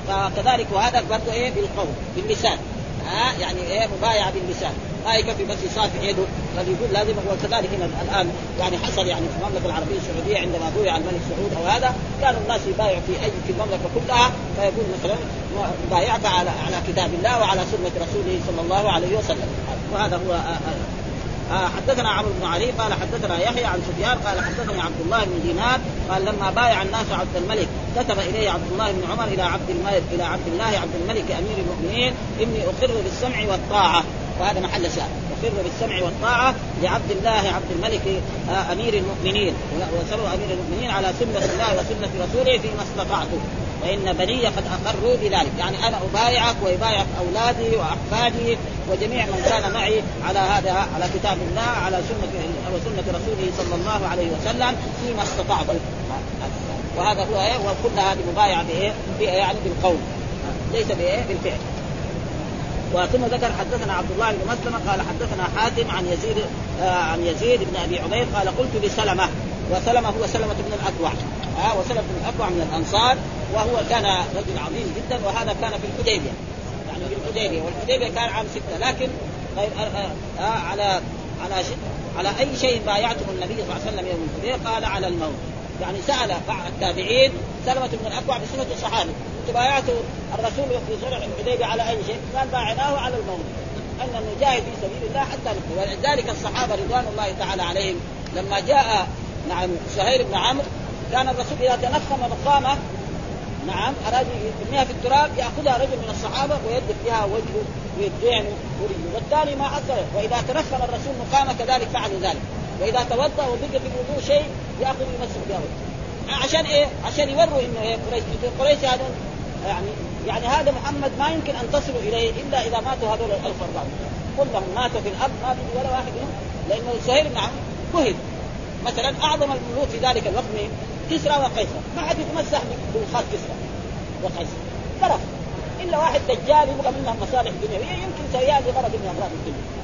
B: فكذلك وهذا برضه إيه؟ بالقول باللسان. ها؟ يعني إيه؟ مبايعة باللسان. ما يكفي بس يصافح يده بل يقول لازم وكذلك هنا الآن يعني حصل يعني في المملكة العربية السعودية عندما بويع الملك سعود أو هذا كان الناس يبايعوا في أي في المملكة كلها. فيقول مثلا بايعت على على كتاب الله وعلى سنة رسوله صلى الله عليه وسلم. وهذا هو آه، آه، آه حدثنا عمرو بن علي قال حدثنا يحيى عن سفيان قال حدثني عبد الله بن دينار قال لما بايع الناس عبد الملك كتب اليه عبد الله بن عمر إلى عبد الملك إلى عبد الله عبد الملك أمير المؤمنين إني أقر بالسمع والطاعة. وهذا محل شاهد. اقر بالسمع والطاعة لعبد الله عبد الملك آه أمير المؤمنين. وسلوا أمير المؤمنين على سنة الله وسنة رسوله فيما استطعت فإن بني قد أقروا بذلك. يعني أنا أبايعك ويبايعك أولادي وأحفادي وجميع من كان معي على هذا على كتاب الله على سنة وسنة رسوله صلى الله عليه وسلم فيما استطعت وهذا هو وكل هذه مبايعة بايه؟ يعني بالقول. ليس بايه؟ بالفعل. وثم ذكر حدثنا عبد الله بن مسلمة قال حدثنا حاتم عن يزيد آه عن يزيد بن أبي عبيد قال قلت لسلمة وسلمة هو سلمة بن الأكوع آه وسلمة بن الأكوع من الأنصار وهو كان رجل عظيم جدا وهذا كان في الحديبية يعني في الحديبية والحديبية كان عام ستة لكن طيب آه آه آه على على على أي شيء بايعته النبي صلى الله عليه وسلم يوم الحديبية قال على الموت. يعني سأل بعض التابعين سلمة بن الأكوع بصفه الصحابي كنت بايعته الرسول في صلح الحديبيه على أي شيء؟ قال بايعناه على الموت. أن نجاهد في سبيل الله حتى نقتل ولذلك الصحابة رضوان الله تعالى عليهم لما جاء نعم سهيل بن عمرو كان الرسول إذا تنخم مقامه نعم اراد يرميها في التراب يأخذها رجل من الصحابة ويدق بها وجهه ويدين ورجله والثاني ما حصل وإذا تنخم الرسول مقامه كذلك فعل ذلك. وإذا توضأ وبقى في الوضوء شيء يأخذ يمسك بها عشان إيه؟ عشان يوروا إنه إيه؟ قريش قريش هذا يعني يعني هذا محمد ما يمكن أن تصلوا إليه إلا إذا ماتوا هذول الألف كلهم ماتوا في الأرض ما في ولا واحد منهم لأنه سهيل نعم كهد مثلا أعظم الملوك في ذلك الوقت مين؟ كسرى وقيصر. ما حد يتمسح بخاط كسرى وقيصر. طرف إلا واحد دجال يبغى منهم مصالح دنيوية يمكن يسويها لغرض من أغراض الدنيا.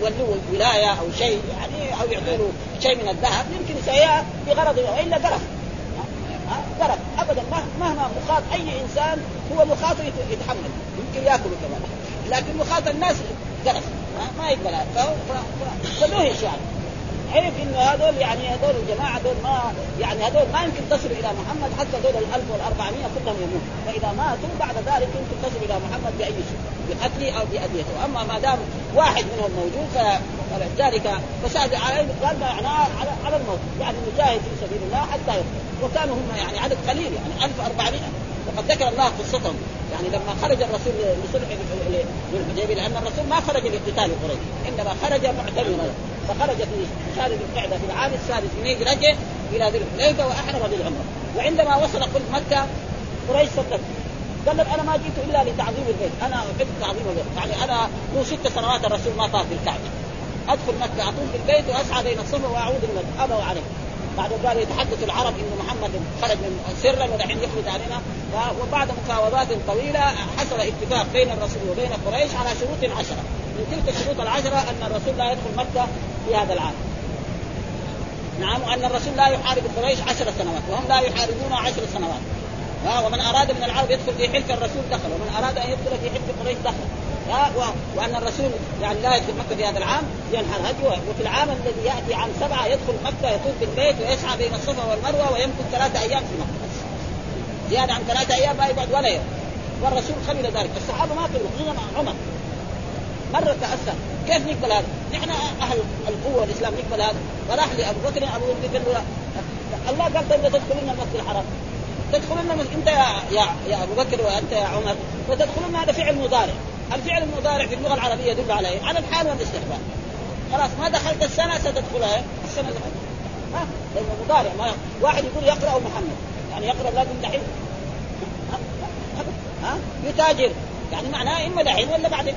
B: يولوه ولايه أو شيء يعني أو يعطوا له شيء من الذهب يمكن يسويها بغرض والا قرف قرف ابدا مهما مخاط أي إنسان هو مخاط يتحمل. يمكن يأكل كمان لكن مخاط الناس قرف ما يقبل فدهش يعني عيب انه هذول يعني هذول الجماعة هذول ما يعني هذول ما يمكن تصل إلى محمد حتى هذول ال 1400 كلهم يموت. فإذا ماتوا بعد ذلك يمكن تصل إلى محمد بأي شيء. بقتله أو باذيته اما ما دام واحد منهم موجود فلذلك فساد قال معناه على على الموت. يعني نجاهد في سبيل الله حتى يموت. وكانوا هم يعني عدد قليل يعني 1400 وقد ذكر الله قصتهم. يعني لما خرج الرسول لصلح للحديبية لأن الرسول ما خرج لقتال قريش. انما خرج معتمرا فخرج في شهر القعده في العام السادس من هجرته إلى ذي الحليفة وأحرم بالعمره وعندما وصل قلب مكة قريش صدق قال أنا ما جئت إلا لتعظيم البيت. أنا أحب تعظيم البيت. يعني أنا له ست سنوات الرسول ما طاف بالكعبة. أدخل مكة اطوف بالبيت وأسعى بين الصفا وأعود المدينة. ابوا عليه بعد قال يتحدث العرب إن محمد خرج من سرا ودحين يخرج علينا. وبعد مفاوضات طويلة حصل اتفاق بين الرسول وبين قريش على شروط عشرة. من تلك الشروط العشرة أن الرسول لا يدخل مكة في هذا العام. نعم وأن الرسول لا يحارب قريش عشر سنوات وهم لا يحاربون عشر سنوات. ها ومن أراد من العرب يدخل في حلف الرسول دخل ومن أراد أن يدخل في حلف قريش دخل ها وأن الرسول يعني لا يدخل مكة في هذا العام ينحر هدي وفي العام الذي يأتي عام سبعة يدخل مكة يطوف بالبيت ويسعى بين الصفا والمروة ويمكث ثلاثة أيام في مكة زيادة عن ثلاثة أيام ما يقعد ولا يوم. والرسول قبل ذلك. الصحابة ما قبلوا خصوصا عمر. مرة تاثر كيف نقبل هذا؟ نحن أهل القوة والاسلام نقبل هذا. فراح لأبو بكر أبو بكر الله قال طيب تدخلون المسجد الحرام. تدخلون انت يا يا يا ابو بكر وانت يا عمر وتدخلون هذا فعل مضارع. الفعل المضارع في اللغة العربية يدل على إيه؟ على الحال والاستقبال خلاص ما دخلت السنة ستدخلها السنة دخلت ها؟ لأنه مضارع ما واحد يقول يقرأ محمد. يعني يقرأ لازم دحين. ها؟ يتاجر. يعني معناه إما دحين ولا بعدين.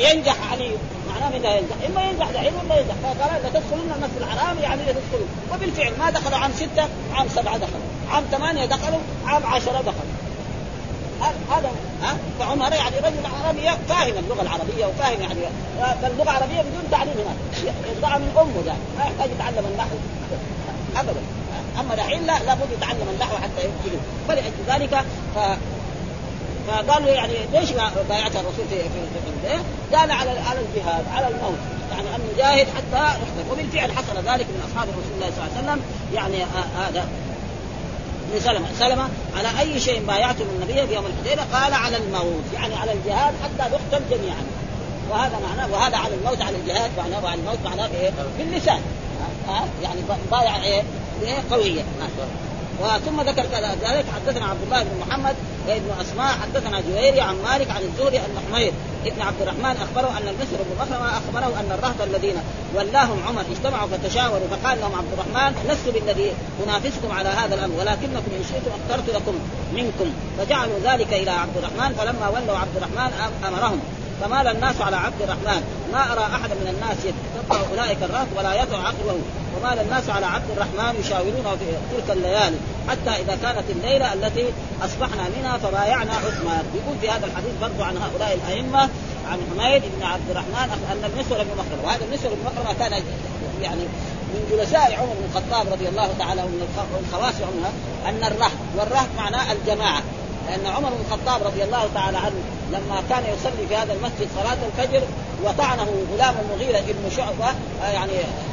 B: ينجح علي. معناه من ينجح إما ينجح دحين ولا ينجح فقال لا تدخلون المسجد الحرام يعني لا تدخلون وبالفعل ما دخلوا عام ستة عام سبعة دخلوا عام ثمانية دخلوا عام عشرة دخلوا هذا ها؟ فعمر يعني رجل عربي فاهم اللغة العربية وفاهم يعني اللغة العربية بدون تعليم هناك. يطلع من أمه ده ما يحتاج يتعلم النحو. ابدا. أما دحين لا لابد يتعلم النحو حتى يجي فلأجل ذلك ف فقالوا يعني ليش بايعت الرسول في في, قال على على الجهاد على الموت. يعني ان نجاهد حتى نحضر وبالفعل حصل ذلك من أصحاب رسول الله صلى الله عليه وسلم. يعني هذا. من سلمة. سلمة على أي شيء بايعتم النبي في يوم الحديبية قال على الموت. يعني على الجهاد حتى نقتل جميعا. وهذا معناه وهذا على الموت على الجهاد معناه على الموت معناه إيه؟ باللسان. ها يعني بايع إيه؟ إيه؟ قوية. وثم ذكر ذلك حدثنا عبد الله بن محمد وابن أسماء حدثنا جويري عن مالك عن الزهري ان حميد ابن عبد الرحمن أخبره أن المسر بن مخرمه اخبره أن الرهط الذين ولاهم عمر اجتمعوا فتشاوروا فقال لهم عبد الرحمن لست بالذي أنافسكم على هذا الأمر ولكنكم إن شئتم أخترت لكم منكم. فجعلوا ذلك إلى عبد الرحمن فلما ولوا عبد الرحمن أمرهم. فمال الناس على عبد الرحمن؟ ما أرى أحد من الناس يتبع أولئك الرهط ولا يدعو عقله ومال الناس على عبد الرحمن يشاورونه في تلك الليالي. حتى إذا كانت الليلة التي أصبحنا منها فبايعنا عثمان. يقول في هذا الحديث برضو عن هؤلاء الأئمة عن حميد بن عبد الرحمن أن المسور بن مخرم وهذا المسور بن مخرم كان يعني من جلساء عمر بن الخطاب رضي الله تعالى ومن الخواص عمر أن الرهط والرهط معناه الجماعة. لأن عمر بن الخطاب رضي الله تعالى عنه لما كان يصلي في هذا المسجد صلاة الفجر وطعنه غلام المغيرة بن شعبة آه، يعني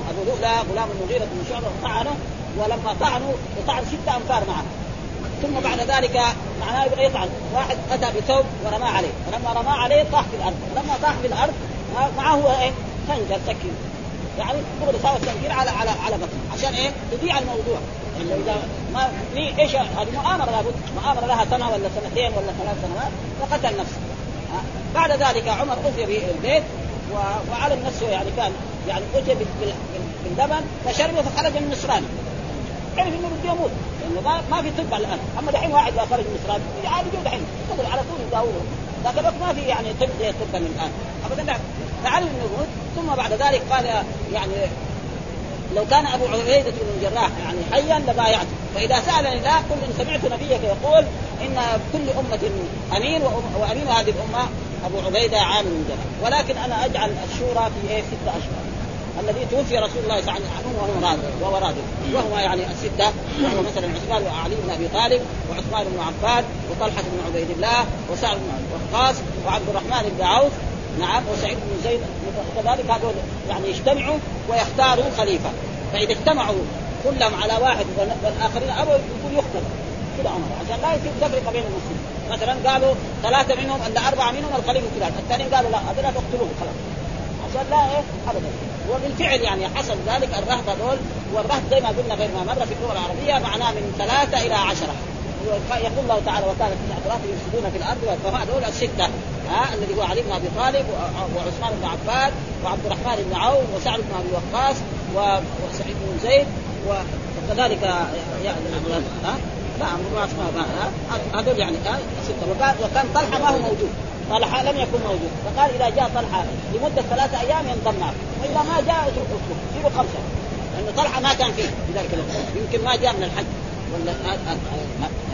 B: أبو لؤلؤ غلام المغيرة بن شعبة طعنه ولما طعنوا طعن ستة أنفار معه. ثم بعد ذلك معناه يبغى يطعن واحد أتى بثوب ورماه عليه. فلما رماه عليه طاح في الأرض. فلما طاح في الأرض معه إيه؟ خنجر سكين يعني دغري صار التنكير على على على بطنه. عشان إيه؟ تضيع الموضوع. يعني ما في إيش هذه؟ مؤامرة لابد مؤامرة لها سنة ولا سنتين ولا ثلاث سنوات فقتل نفسه. بعد ذلك عمر اتي بالبيت وعلم نفسه يعني كان يعني اتي باللبن فشربه فخرج النصراني عرف انه بده يموت. لأنه ما, في طب الآن. أما دحين واحد خرج نصراني عادي جو دحين. على طول يداوره. لكن ما في يعني طب زي من الآن. أبدا فعلم انه ثم بعد ذلك قال يعني لو كان أبو عبيدة بن الجراح يعني حيا لبايعته فإذا سالني لا قل إن سمعت نبيك يقول إن كل أمة أمين وأمين هذه الأمة أبو عبيدة عامل من جمال ولكن أنا أجعل الشورى في إيه؟ ستة أشهر. الذي توفي رسول الله صلى الله عليه وسلم وهو راضي وهو راضي وهو يعني الستة. وهو مثلا عثمان وعلي بن أبي طالب وعثمان بن عفان وطلحة بن عبيد الله وسعد بن وقاص وعبد الرحمن بن عوف نعم وسعيد بن زيد كذلك هذول يعني يجتمعوا ويختاروا خليفة. فإذا اجتمعوا كلهم على واحد والآخرين أبوا يقول يقتل كذا عمر عشان لا يصير تفرقة بين المسلمين. مثلا قالوا ثلاثة منهم ولا أربعة منهم الخليفة فلان. الثانيين قالوا لا هذول تقتلوه خلاص. عشان لا إيه؟ ابدا. وبالفعل يعني حصل ذلك الرهط هذول. والرهط زي ما قلنا غير ما مر في اللغة العربية معناه من ثلاثة إلى عشرة. يقول الله تعالى وكان تسعة رهط يفسدون في الأرض فهذول الستة. ها الذي هو علي بن أبي طالب وعثمان بن عفان وعبد الرحمن بن عوف وسعد بن أبي وقاص وسعيد بن زيد وكذلك يعني ها؟ نعم ما هذول يعني ستة. وكان وكان طلحة ما هو موجود. طلحة لم يكن موجود. فقال إذا جاء طلحة لمدة ثلاثة أيام ينضم معه. وإذا ما جاء اتركه له خمسة. لأنه طلحة ما كان فيه في ذلك الوقت. يمكن ما جاء من الحج. ولا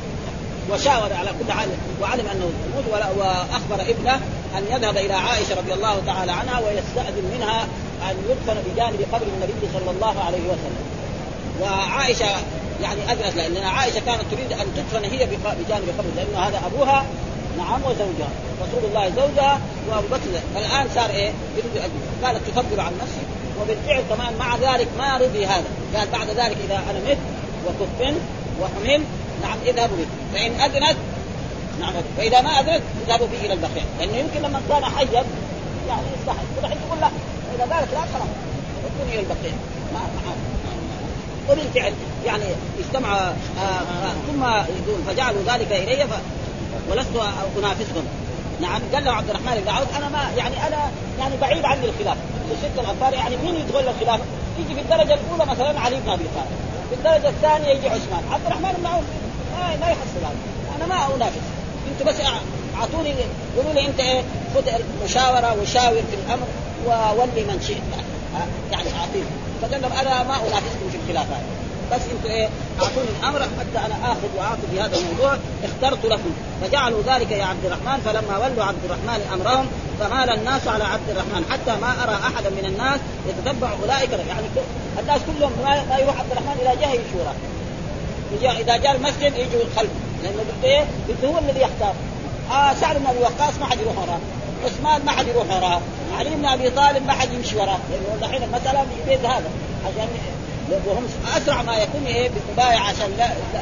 B: وشاور على كل حال وعلم أنه يموت وأخبر ابنه أن يذهب إلى عائشة رضي الله تعالى عنها ويستأذن منها أن يدفن بجانب قبر النبي صلى الله عليه وسلم. وعائشة يعني اذنت لأن عائشة كانت تريد أن تدفن هي بجانب قبر لأن هذا أبوها نعم وزوجها رسول الله زوجها وأبو بكر. الان صار إيه؟ يريد ان قالت تفضل عن نفسه وبالفعل كمان مع ذلك ما رضي هذا. قال بعد ذلك إذا أنا مت وكفن وحمل نعم اذهبوا به فإن اذنت نعم فإذا ما اذنت اذهبوا به إلى البقيع لأنه يمكن لما كان حيا يعني يستحي الحين تقول لا. اذا قالت لا خلاص. ودوني إلى البقيع ما وبالفعل يعني اجتمع آه آه ثم يقول فجعلوا ذلك إلي ولست أنافسكم. نعم قال له عبد الرحمن بن عوف أنا ما يعني أنا يعني بعيد عني الخلاف. الست الانصار يعني مين يدخل الخلافه؟ يجي في الدرجة الأولى مثلا علي بن أبي طالب. في الدرجه الثانية يجي عثمان. عبد الرحمن بن عوف ما, يحصل هذا. أنا ما انافس أنتم بس اعطوني قولوا لي أنت إيه؟ خذ المشاورة وشاور في الأمر وولي من شئت. يعني اعطيه فقال لهم أنا ما انافسكم في الخلافه بس أنتم إيه اعطوني الامر حتى أنا اخذ واعطي في هذا الموضوع اخترت لكم. فجعلوا ذلك يا عبد الرحمن فلما ولوا عبد الرحمن أمرهم فمال الناس على عبد الرحمن. حتى ما أرى أحدا من الناس يتتبع أولئك يعني الناس كلهم ما يروح عبد الرحمن إلى جهة يشورى إذا جاء المسجد يجوا خلفه لأنه إيه هو الذي يختار. آه سعد بن أبي وقاص ما حد يروح وراه. عثمان ما حد يروح وراه. علي بن أبي طالب ما حد يمشي وراه. لأنه دحين المسألة في بيت هذا. عشان وهم أسرع ما يكون إيه بالمبايعه عشان لا, لا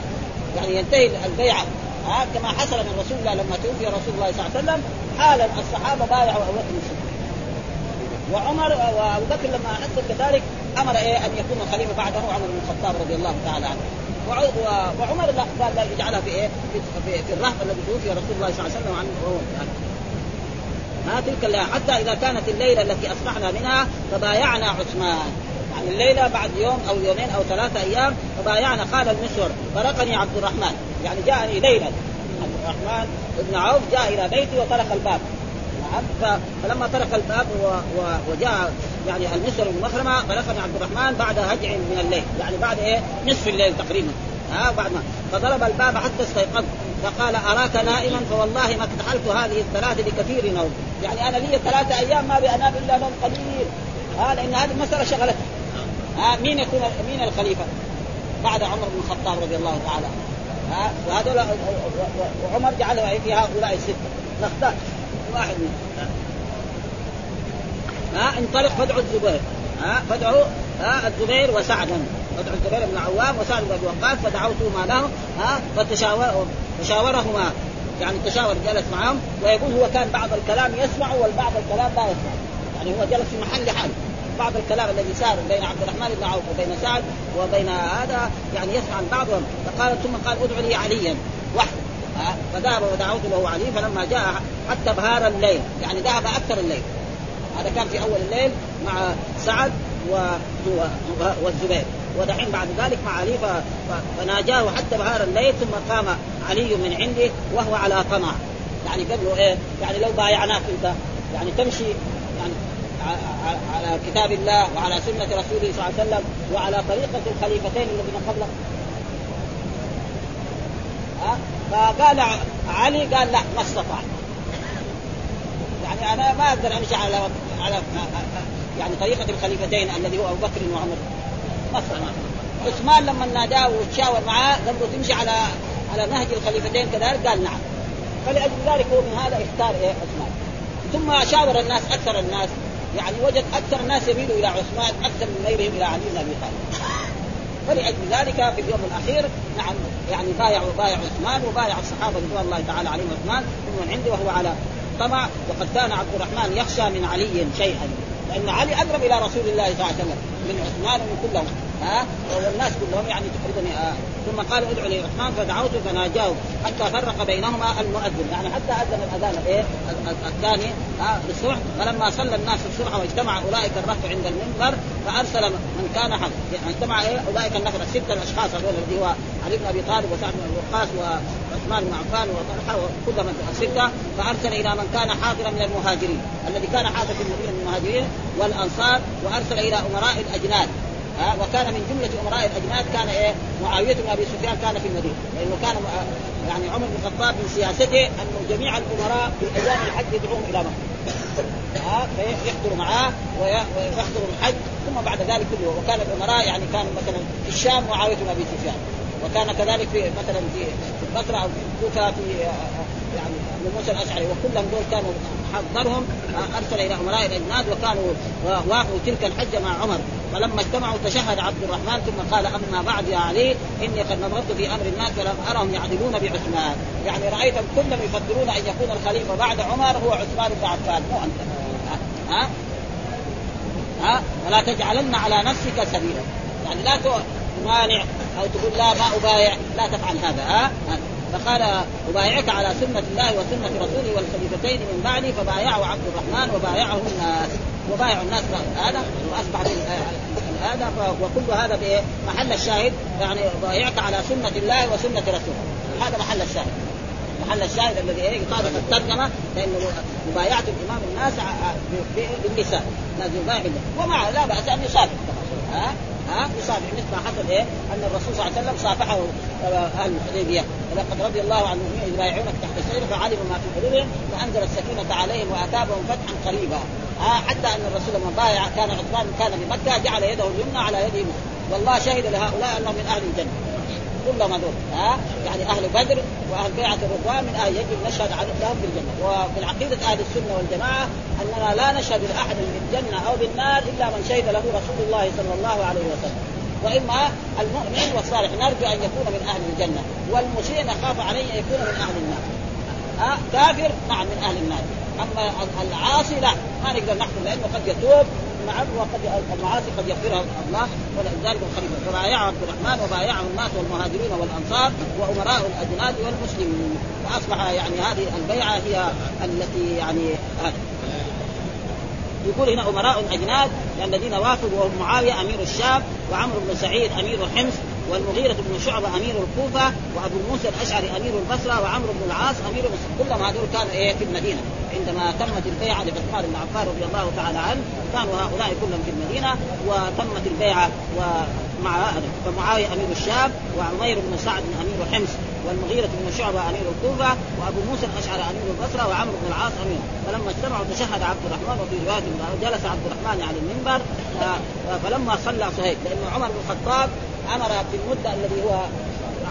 B: يعني ينتهي البيعه ها كما حصل من رسول الله لما توفي رسول الله صلى الله عليه وسلم حالا الصحابة بايعوا أبو بكر وعمر وابو بكر لما حصل كذلك أمر إيه؟ أن يكون الخليفه بعده عمر بن الخطاب رضي الله تعالى عنه. وعمر قال لا يجعلها في إيه؟ في, في, الرهب الذي توفي رسول الله صلى الله عليه وسلم عنه ما تلك حتى إذا كانت الليلة التي أصبحنا منها فبايعنا عثمان. يعني الليلة بعد يوم أو يومين أو ثلاثة أيام فبايعنا قال المسور فرقني عبد الرحمن. يعني جاءني ليلة. عبد الرحمن بن عوف جاء إلى بيتي وطرق الباب. نعم فلما طرق الباب وجاء يعني المسور بن مخرمة بلغني عبد الرحمن بعد هجع من الليل. يعني بعد إيه؟ نصف الليل تقريبا. ها بعد ما فضرب الباب حتى استيقظت فقال أراك نائما؟ فوالله ما اكتحلت هذه الثلاثه بكثير نوم. يعني أنا لي ثلاثة أيام ما بأنام إلا نوم قليل. ها لأن هذه المسألة شغلتني. ها مين يكون مين الخليفة؟ بعد عمر بن الخطاب رضي الله تعالى ها وهذول وعمر جعله في هؤلاء السته نختار واحد منهم. ها انطلق فادعوا الزبير. ها فادعوا ها الزبير وسعدا فادعوا الزبير بن عوام وسعد بن وقاص فدعوتهما له ها فتشاور تشاورهما. يعني تشاور جلس معهم ويقول هو كان بعض الكلام يسمع والبعض الكلام لا يسمع. يعني هو جلس في محل حال. بعض الكلام الذي سار بين عبد الرحمن بن عوف وبين سعد وبين هذا يعني يسمع عن بعضهم. فقال ثم قال ادعو لي عليا. وحده فذهب ودعوت له علي فلما جاء حتى بهار الليل يعني ذهب أكثر الليل. هذا كان في أول الليل مع سعد والزبير. ودحين بعد ذلك مع علي فناجاه حتى بهار الليل ثم قام علي من عنده وهو على طمع يعني قال له إيه؟ يعني لو بايعناك أنت يعني تمشي على كتاب الله وعلى سنة رسوله صلى الله عليه وسلم وعلى طريقة الخليفتين الذين قبلك ها؟ فقال علي قال لا ما استطعت يعني أنا ما أقدر أمشي على على يعني طريقة الخليفتين الذي هو أبو بكر وعمر. ما استطعت عثمان لما ناداه وتشاور معاه قال له تمشي على على نهج الخليفتين كذلك؟ قال نعم. فلأجل ذلك هو من هذا اختار إيه عثمان. ثم شاور الناس أكثر الناس. يعني وجد أكثر الناس يميلوا إلى عثمان أكثر من غيرهم إلى علي بن أبي طالب. فلأجل ذلك في اليوم الأخير نعم يعني بايع وبايع عثمان وبايع الصحابة رضوان الله تعالى عليهم عثمان من عنده وهو على طمع وقد كان عبد الرحمن يخشى من علي شيئا. لأن علي أقرب إلى رسول الله صلى الله عليه وسلم من عثمان ومن كلهم. ها؟ والناس كلهم يعني تقريبا آه. ثم قال ادعو لي عثمان فدعوته فناجاه حتى فرق بينهما المؤذن. يعني حتى أذن الأذان الايه الثاني ها بالصبح فلما صلى الناس الصبح واجتمع أولئك الرهط عند المنبر فأرسل من كان حق. يعني اجتمع إيه أولئك النفر الستة الأشخاص هذول الذي هو علي بن أبي طالب وسعد بن وقاص وعثمان بن عفان وطلحة من السته فأرسل إلى من كان حاضرا من المهاجرين. الذي كان حاضر في المدينة من المهاجرين والأنصار وأرسل إلى أمراء الأجناد. ها وكان من جملة أمراء الأجناد كان إيه؟ معاوية بن أبي سفيان كان في المدينة. لأنه كان يعني عمر بن الخطاب من سياسته انه جميع الأمراء في أيام الحج يدعوهم إلى مكة. فيحضروا معاه ويحضروا الحج. ثم بعد ذلك كله وكان الأمراء يعني كانوا مثلا في الشام معاوية بن أبي سفيان. وكان كذلك في مثلا في البصره أو في الكوفه في يعني موسى الأشعري وكلهم دول كانوا حضرهم أرسل إلى امراء الاجناد وكانوا وافوا تلك الحجة مع عمر. فلما اجتمعوا تشهد عبد الرحمن ثم قال أما بعد يا علي إني قد نظرت في أمر الناس فلم أرهم يعدلون بعثمان. يعني رأيتهم كلهم يفضلون أن يكون الخليفة بعد عمر هو عثمان بن عفان مو أنت. ها؟ ها؟ ولا تجعلن على نفسك سبيلا. يعني لا تمانع أو تقول لا ما أبايع. لا تفعل هذا ها؟ فقال أبايعك على سنة الله وسنة رسوله والخليفتين من بعدي فبايعه عبد الرحمن وبايعه الناس. وبايع الناس هذا وأصبح هذا وكل هذا بإيه؟ محل الشاهد. يعني بايعك على سنة الله وسنة رسوله. هذا محل الشاهد. محل الشاهد الذي إيه؟ يطابق الترجمة لأنه مبايعة الإمام الناس باللسان لازم يبايع ومع لا بأس أن يصادق ها؟ ها؟ يصافح مثل ما حصل إيه؟ أن الرسول صلى الله عليه وسلم صافحه أهل الحديبية. ولقد رضي الله عن المؤمنين إذ بايعونك تحت الشجره فعلموا ما في قلوبهم فأنزل السكينة عليهم وأتابهم فتحا قريبا. ها؟ حتى أن الرسول لما بايع كان عثمان كان بمكة جعل يده اليمنى على يده والله شهد لهؤلاء أنهم من أهل الجنة. كلهم هذول ها؟ يعني أهل بدر وأهل بيعة الرضوان من أهل يجب نشهد لهم بالجنه وفي العقيدة أهل السنة والجماعة أننا لا نشهد لأحد بالجنه أو بالنار إلا من شهد له رسول الله صلى الله عليه وسلم. وإما المؤمن والصالح نرجو أن يكون من أهل الجنة. والمسيء نخاف عليه أن يكون من أهل النار. ها؟ كافر نعم من أهل النار. أما العاصي لا ما نقدر نحكم لأنه قد يتوب نعم وقد المعاصي قد يغفرها الله ولذلك الخليفة فبايعه عبد الرحمن وبايعه الناس والمهاجرين والأنصار وأمراء الأجناد والمسلمين. فأصبح يعني هذه البيعة هي التي يعني هذا يقول هنا أمراء الأجناد الذين وافقوا وهم معاوية أمير الشام وعمرو بن سعيد أمير حمص والمغيرة بن شعبة أمير الكوفة وأبو موسى الأشعري أمير البصرة وعمرو بن العاص أمير مصر كلهم هذول كانوا إيه في المدينة. عندما تمت البيعة لعثمان بن عفان رضي الله تعالى عنه كانوا هؤلاء كلهم في المدينة وتمت البيعة ومع فمعاوية أمير الشام وعمير بن سعد أمير حمص. والمغيرة بن شعبة أمير الكوفة وأبو موسى الأشعري أمير البصرة وعمرو بن العاص أمير فلما اجتمعوا تشهد عبد الرحمن وفي رواية جلس عبد الرحمن على المنبر فلما صلى صهيب لأن عمر بن الخطاب أمر في المدة الذي هو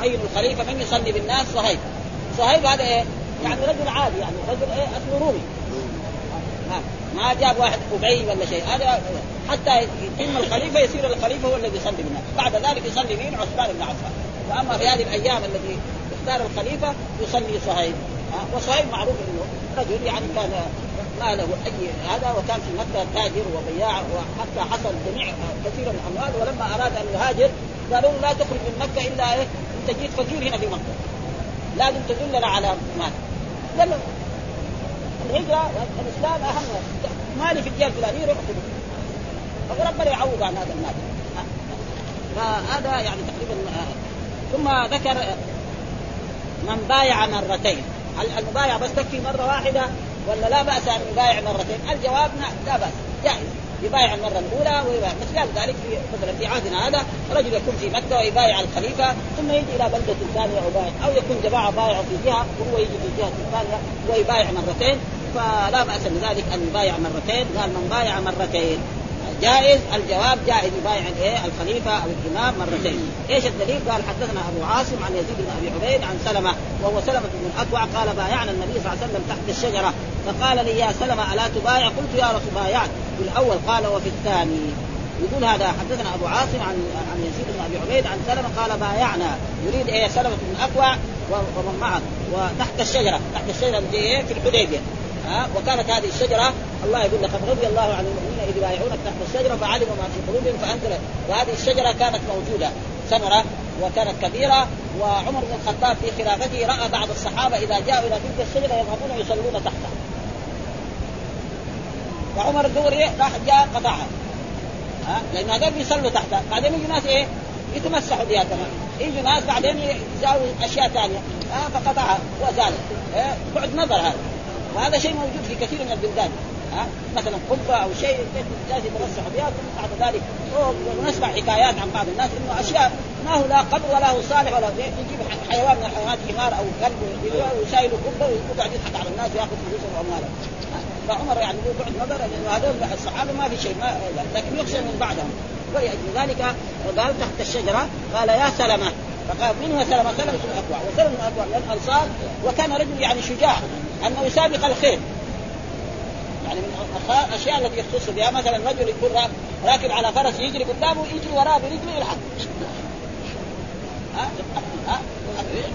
B: عين الخليفة من يصلي بالناس صهيب. صهيب هذا إيه؟ يعني رجل عادي يعني رجل إيه؟ أصله رومي. ما جاب واحد ابي ولا شيء. هذا حتى يتم الخليفة يصير الخليفة هو الذي يصلي بالناس. بعد ذلك يصلي مين عثمان بن عفان. وأما في هذه الأيام التي اختار الخليفة يصلي صهيب. وصهيب معروف إنه رجل يعني كان ما له أي هذا وكان في مكة تاجر وبياع وحتى حصل جميع كثير من الأموال ولما أراد أن يهاجر قالوا لا تخرج من مكة إلا إيه انت جيت فقير هنا في مكة. لازم تدلنا على مال. قال له الهجرة الإسلام أهم مالي في الجهه الفلانية روح فربنا يعوض عن هذا المال. فهذا يعني تقريبا ثم ذكر من بايع مرتين. المبايعه بس تكفي مرة واحدة ولا لا بأس أن يبايع مرتين؟ الجواب لا بأس. جائز. يبايع المرة الأولى ويبايع. مثل ذلك في مثلا في عهدنا هذا رجل يكون في مكة ويبايع الخليفة ثم يجي إلى بلدة ثانية وبايع. أو يكون جماعة بايعوا في جهة وهو يجي في الجهه الثانية ويبايع مرتين. فلا بأس بذلك أن يبايع مرتين. قال من بايع مرتين. جائز الجواب جائز. يبايع الايه الخليفة أو الإمام مرتين. إيش الدليل؟ قال حدثنا أبو عاصم عن يزيد بن أبي عبيد عن سلمة وهو سلمة بن الأكوع قال بايعنا النبي صلى الله عليه وسلم تحت الشجرة. فقال لي يا سلمة ألا تبايع؟ قلت يا رسول بايعت. في الأول قال وفي الثاني. يقول هذا حدثنا أبو عاصم عن عن يزيد بن أبي عبيد عن سلمة قال بايعنا. يريد إيه؟ سلمة بن الأكوع ومن معه وتحت الشجرة. تحت الشجرة إيه؟ في الحديبية. ها وكانت هذه الشجرة الله يقول لقد رضي الله عن المؤمنين إذ يبايعونك تحت الشجرة فعلموا ما في قلوبهم فانزل وهذه الشجرة كانت موجودة ثمرة وكانت كبيرة وعمر بن الخطاب في خلافته رأى بعض الصحابة إذا جاءوا إلى تلك الشجرة يذهبون يصلون تحتها. فعمر الدوري راح جاء قطعها. ها لأن هذول بيصلوا تحتها. بعدين يجي ناس إيه؟ يتمسحوا بها كمان. يجي ناس بعدين يساوي أشياء ثانية. ها فقطعها وزال إيه؟ بعد نظر هذا. وهذا شيء موجود في كثير من البلدان. ها؟ مثلا قبة أو شيء الناس يتمسحوا بها ثم بعد ذلك ونسمع حكايات عن بعض الناس إنه أشياء ما هو لا قبر ولا هو صالح ولا يجيب حيوان من الحيوانات حمار أو كلب ويشايله قبة ويقعد يضحك على الناس ويأخذ فلوسهم واموالهم فعمر يعني له بعد نظر لأنه هذول الصحابة ما في شيء ما لكن يخشى من بعدهم. ولأجل ذلك قال تحت الشجرة قال يا سلمة. فقال من هو سلمة؟ سلمة الاكوع وسلمة الاكوع من الأنصار وكان رجل يعني شجاع. أنه يسابق الخيل يعني من الاشياء التي يختص بها. مثلا رجل يكون راكب على فرس يجري قدامه يجري وراه برجله يلحق ها؟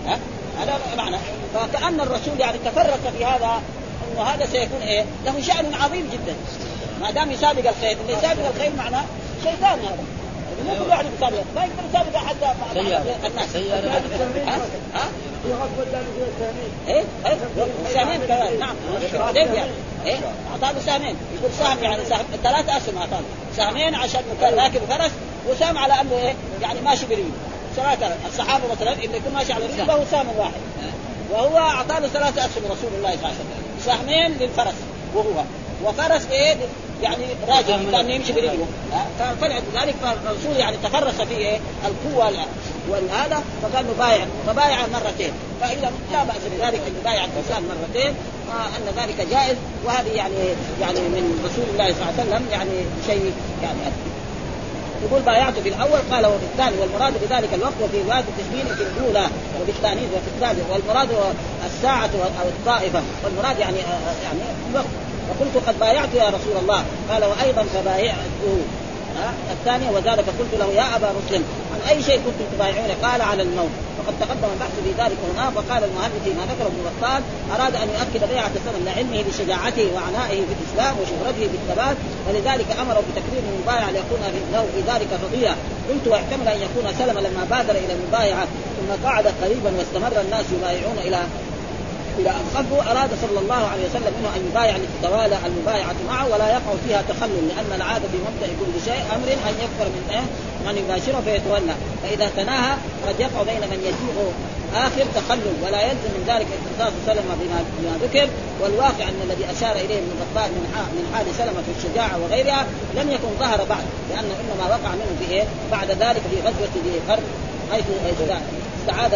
B: ها؟ هذا معنى. فكأن الرسول يعني تفرق في هذا إنه هذا سيكون إيه؟ له شأن عظيم جدا. ما دام يسابق الخيل، اللي يسابق الخيل معناه شيطان هذا. مو كل واحد يسابق ما يقدر يسابق احد الناس ها؟ ها؟ إيه؟ إيه؟ سهمين كمان. نعم. بعدين يعني؟ إيه؟ اعطاه سهمين يقول سهم يعني سهم. ثلاثة أسهم اعطاه سهمين عشان راكب فرس وسهم على أنه إيه؟ يعني ماشي برجله ثلاثة الصحابة مثلا اللي يكون ماشي على رجله فهو سهم واحد. وهو اعطاه ثلاثة أسهم رسول الله صلى الله عليه وسلم. سهمين للفرس وهو. وفرس إيه؟ يعني راجل كان يمشي برجله. فلذلك فالرسول يعني تفرس في إيه؟ القوة والهذا فقال له بايع فبايع مرتين. فاذا لا بأس بذلك أن يبايع الإنسان مرتين ان ذلك جائز. وهذه يعني يعني من رسول الله صلى الله عليه وسلم يعني شيء يعني يقول بايعت في الأول قال وفي الثاني والمراد بذلك الوقت وفي روايه التشبيه في الأولى وفي الثاني وفي الثالث والمراد الساعة أو الطائفة. والمراد يعني يعني الوقت. فقلت قد بايعت يا رسول الله. قال وأيضا فبايعته. الثانية وزاد فقلت له يا أبا مسلم عن أي شيء كنتم تبايعون قال على الموت. وقد تقدم البحث في ذلك هنا وقال المؤلف فيما ذكره ابن بطال أراد أن يؤكد بيعة السلم لعلمه بشجاعته وعنائه في الإسلام وشهرته بالثبات ولذلك أمره بتكريم المبايع ليكون له في ذلك فضيلة. قلت واحتمل أن يكون سلم لما بادر إلى المبايعة ثم قعد قريبا واستمر الناس يبايعون إلى إلى ان خلفه أراد صلى الله عليه وسلم منه أن يبايع لتتوالى المبايعه معه ولا يقع فيها تخلل لأن العادة في مبدأ كل شيء أمر أن يكفر من إيه؟ من يباشره فيتولى فإذا تناهى قد يقع بين من يجيء آخر تخلل ولا يلزم من ذلك اختصاص سلمة بما, بما ذكر والواقع أن الذي أشار إليه ابن بطال من من حال سلمة في الشجاعة وغيرها لم يكن ظهر بعد لأنه إنما وقع منه في إيه؟ بعد ذلك في غزوة ذي قرن حيث استعاد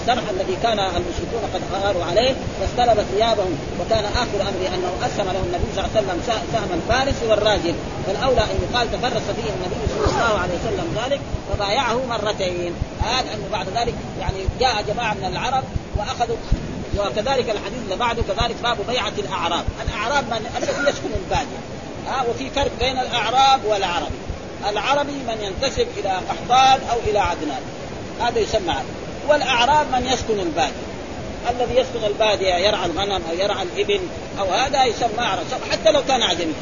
B: السرح الذي كان المشركون قد غاروا عليه فاستلب ثيابهم. وكان آخر امره أنه اسهم له النبي صلى الله عليه وسلم سهم الفارس والراجل. فالأولى أن يقال تفرس فيه النبي صلى الله عليه وسلم ذلك فبايعه مرتين. هذا انه بعد ذلك يعني جاء جماعة من العرب واخذوا وكذلك الحديث اللي بعده كذلك باب بيعة الأعراب، الأعراب من الذي يسكن البادية. ها وفي فرق بين الأعراب والعربي، العربي من ينتسب إلى قحطان أو إلى عدنان. هذا يسمى عربي والأعراب من يسكن البادية. الذي يسكن البادية يرعى الغنم أو يرعى الابل أو هذا يسمى أعراب. حتى لو كان اعجميا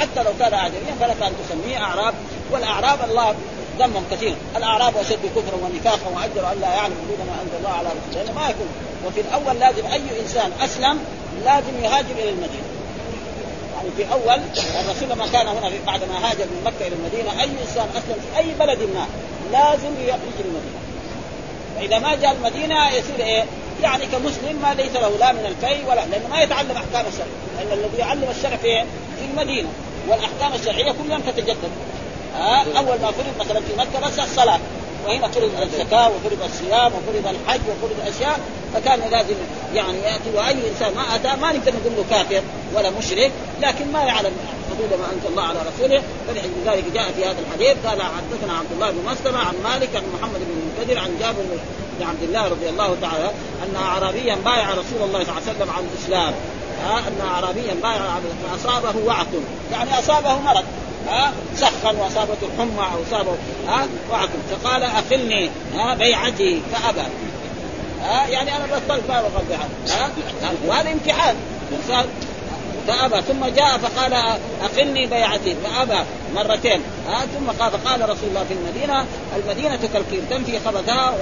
B: حتى لو كان اعجميا فلك أن تسميه أعراب. والأعراب الله ذمهم كثير. الأعراب أشد كفرا ونفاقا وأجر أن لا يعلم حدود ما أنزل الله على رسوله ما يكون. وفي الأول لازم أي إنسان أسلم لازم يهاجر إلى المدينة. يعني في أول الرسول لما كان هنا بعد ما هاجر من مكة إلى المدينة أي إنسان أسلم في أي بلد ما لازم يجي المدينة. فاذا ما جاء المدينة يصير إيه؟ يعني كمسلم ما ليس له لا من الفي ولا لأنه ما يتعلم أحكام الشرع لأن الذي يعلم الشرع في في المدينة والأحكام الشرعية كل يوم تتجدد. آه أول ما فرض مثلا في مكة بس الصلاة وهنا فرض الزكاة وفرض الصيام وفرض الحج وفرض اشياء فكان لازم يعني يأتي وأي إنسان ما أتى ما نقدر نقول له كافر ولا مشرك لكن ما يعلم. حدود ما أنزل الله على رسوله. فلذلك جاء في هذا الحديث. قال حدثنا عبد الله بن مسلمة عن مالك عن محمد بن المنكدر عن جابر بن عبد الله رضي الله تعالى ان اعرابيا بايع رسول الله صلى الله عليه وسلم على الإسلام. ها ان اعرابيا بايع فاصابه وعك يعني أصابه مرض. ها سخن وأصابته الحمى أو أصابه ها وعك فقال أخلني ها بيعتي فأبى. ها يعني أنا بطلت ما بقى ها وهذا امتحان. الانسان فأبى ثم جاء فقال اقلني بيعتي فأبى مرتين. ها ثم قال فقال رسول الله في المدينة المدينة كالكير تنفي خبثها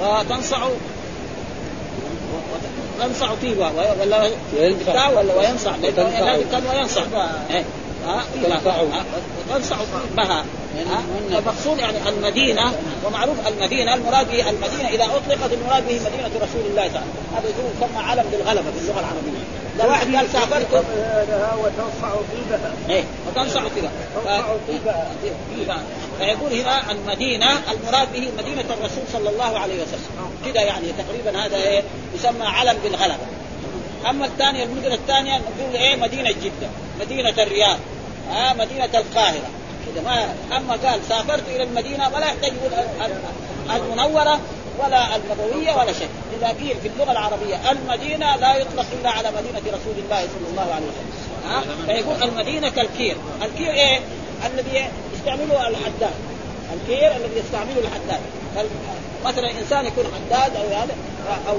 B: وتنصع تنصع طيبها ولا ولا وينصع كان وينصع تنصع طيبها. المقصود يعني المدينة ومعروف المدينة المراد به المدينة إذا أطلقت المراد به مدينة رسول الله تعالى هذا يسمى علم بالغلبة في اللغة العربية. لو واحد قال سافرت.
A: لها وتنصع طيبها.
B: إيه وتنصع طيبها. طيبها. فيقول هنا المدينة المراد به مدينة الرسول صلى الله عليه وسلم. كذا يعني تقريبا هذا إيه يسمى علم بالغلبه أما الثانية المدن الثانية نقول إيه مدينة جدة مدينة الرياض آه مدينة القاهرة. كذا ما أما قال سافرت إلى المدينة ولا يحتاج يقول المنورة ولا النبوية ولا شيء. إذا قيل في اللغة العربية المدينة لا يطلق إلا على مدينة رسول الله صلى الله عليه وسلم. ها؟ فيقول المدينة كالكير. الكير إيه؟ الذي يستعمله الحداد. الكير الذي يستعمله الحداد. مثلا إنسان يكون حداد أو هذا أو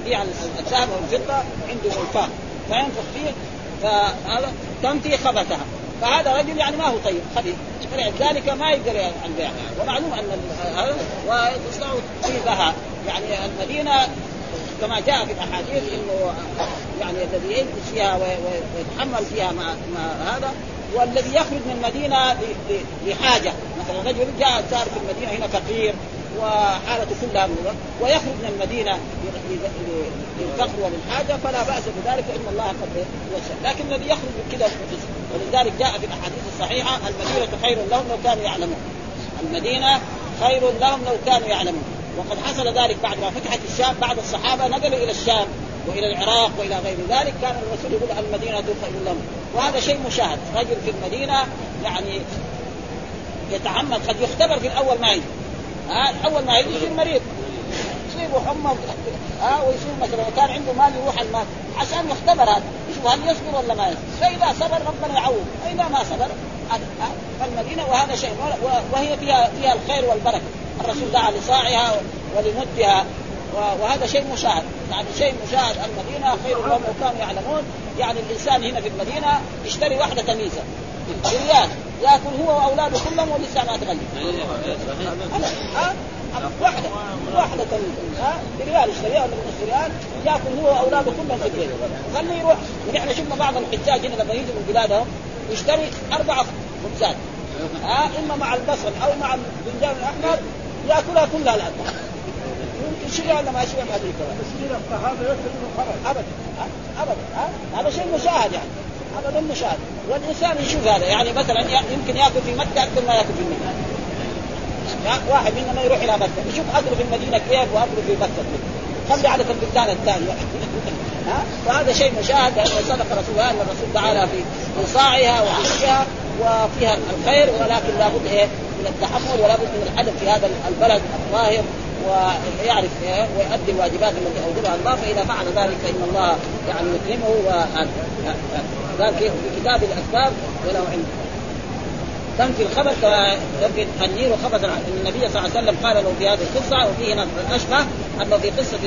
B: يبيع الذهب أو الفضة عنده منفاخ فينفخ فيه فهذا تنفي خبثها. فهذا رجل يعني ما هو طيب خبيث فلذلك ما يقدر عن بيع ومعلوم أن هذا وتنصع طيبها. يعني المدينة كما جاء في الأحاديث إنه يعني الذي يجلس فيها ويتحمل فيها مع, مع هذا والذي يخرج من المدينة لحاجه مثلا رجل جاء صار في المدينة هنا فقير. وحالته كلها من ويخرج من المدينة للفقر وللحاجه فلا بأس بذلك فان الله قد يشاء، لكن الذي يخرج من كذا ولذلك جاء في الأحاديث الصحيحة المدينة خير لهم لو كانوا يعلمون. المدينة خير لهم لو كانوا يعلمون، وقد حصل ذلك بعد ما فتحت الشام بعد الصحابة نقلوا إلى الشام وإلى العراق وإلى غير ذلك. كان الرسول يقول المدينة خير لهم. وهذا شيء مشاهد. رجل في المدينة يعني يتعمد قد يختبر في الأول ما يجي ها أول ما يجي يصير مريض. يصيبه حمى ها ويصير مثلا كان عنده مال يروح المال. عشان يختبر هذا. يشوف هل يصبر ولا ما يصبر؟ فاذا صبر ربنا يعوض. واذا ما صبر فالمدينة وهذا شيء وهي فيها فيها الخير والبركة. الرسول دعا لصاعها ولمدها وهذا شيء مشاهد. يعني شيء مشاهد. المدينة خير لهم كانوا يعلمون. يعني الإنسان هنا في المدينة يشتري واحدة تميزه بريال ياكل هو وأولاده كلهم ولسه ما ها واحدة واحدة ها بريال يشتريها ولا بنص ريال ياكل هو وأولاده كلهم في البيت. خليه يروح. ونحن شفنا بعض الحجاج هنا لما يجوا من بلادهم يشتري أربع خبزات. ها إما مع البصل أو مع البنجان الأحمر يأكلها كلها الآن. يمكن شيء ولا ما شيء ما أدري.
A: مسكين الصحابه ياكل
B: ابدا. ابدا. هذا شيء مشاهد يعني. ابدا مشاهد والإنسان يشوف هذا يعني مثلا يمكن يأكل في مكة أكثر ما يأكل في المدينة. واحد منا يروح إلى مكة. يشوف اكله في المدينة كيف واكله في مكة. خلي عدد البلدان الثانية ها؟ وهذا شيء مشاهد. صدق رسول الله الرسول تعالى في صاعها وعشها وفيها الخير ولكن لابد إيه؟ من التحمل ولا بد من الأدب في هذا البلد الظاهر ويعرف ويؤدي الواجبات التي أوجبها الله. فإذا فعل ذلك فان الله يعني يكرمه قال في كتاب الاسباب ولو عنده تنفي الخبر ينفي النير خبثا النبي صلى الله عليه وسلم قال له في هذه القصة وفيه اشبه أنه في قصة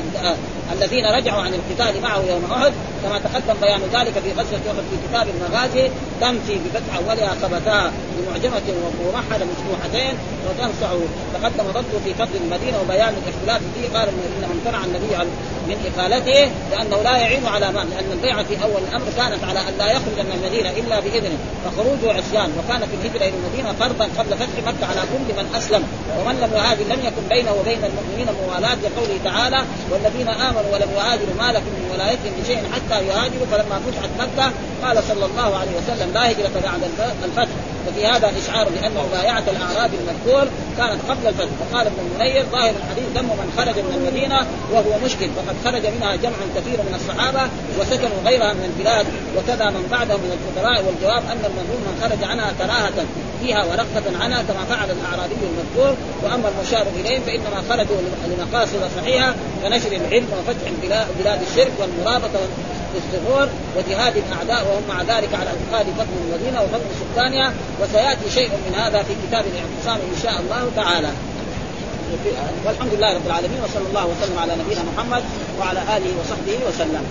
B: الذين رجعوا عن القتال معه يوم أحد. كما تقدم بيان ذلك في غزوة أحد في كتاب المغازي تنفي بفتح أولها خبثا بمعجمة وموحدة مفتوحتين وتنصع تقدم ضبطه في فضل المدينة وبيان الاختلاف فيه. قال انه امتنع النبي من إقالته لأنه لا يعين على مال لأن البيعه في أول الأمر كانت على أن لا يخرج من المدينة إلا بإذنه فخروجه عصيان وكانت الهجرة إلى المدينة فرضا قبل فتح مكة على كل من أسلم ومن لم يهاجر لم يكن بينه وبين المؤمنين موالاة لقوله تعالى والذين آمنوا ولم يهاجروا ما لكم من ولايتهم بشيء حتى يهاجروا فلما فتحت مكة قال صلى الله عليه وسلم لا هجرة بعد الفتح. وفي هذا إشعار بأن مبايعه الاعراب المذكور كانت قبل الفتح. وقال ابن المنير ظاهر الحديث دم من خرج من المدينة وهو مشكل فقد خرج منها جمع كثير من الصحابة وسكنوا غيرها من البلاد وكذا من بعدهم من الفقراء والجواب أن المظلوم من خرج عنها كراهة فيها ورغبه عنها كما فعل الأعرابي المذكور. وأما المشار إليهم فإنما خرجوا لمقاصد صحيحة كنشر العلم وفتح بلاد الشرك والمرابطة والظهور وجهاد الأعداء وهم مع ذلك على انقاذ فضل المدينة وفضل سكانها وسيأتي شيء من هذا في كتاب الاعتصام إن شاء الله تعالى. والحمد لله رب العالمين وصلى الله وسلم على نبينا محمد وعلى آله وصحبه وسلم.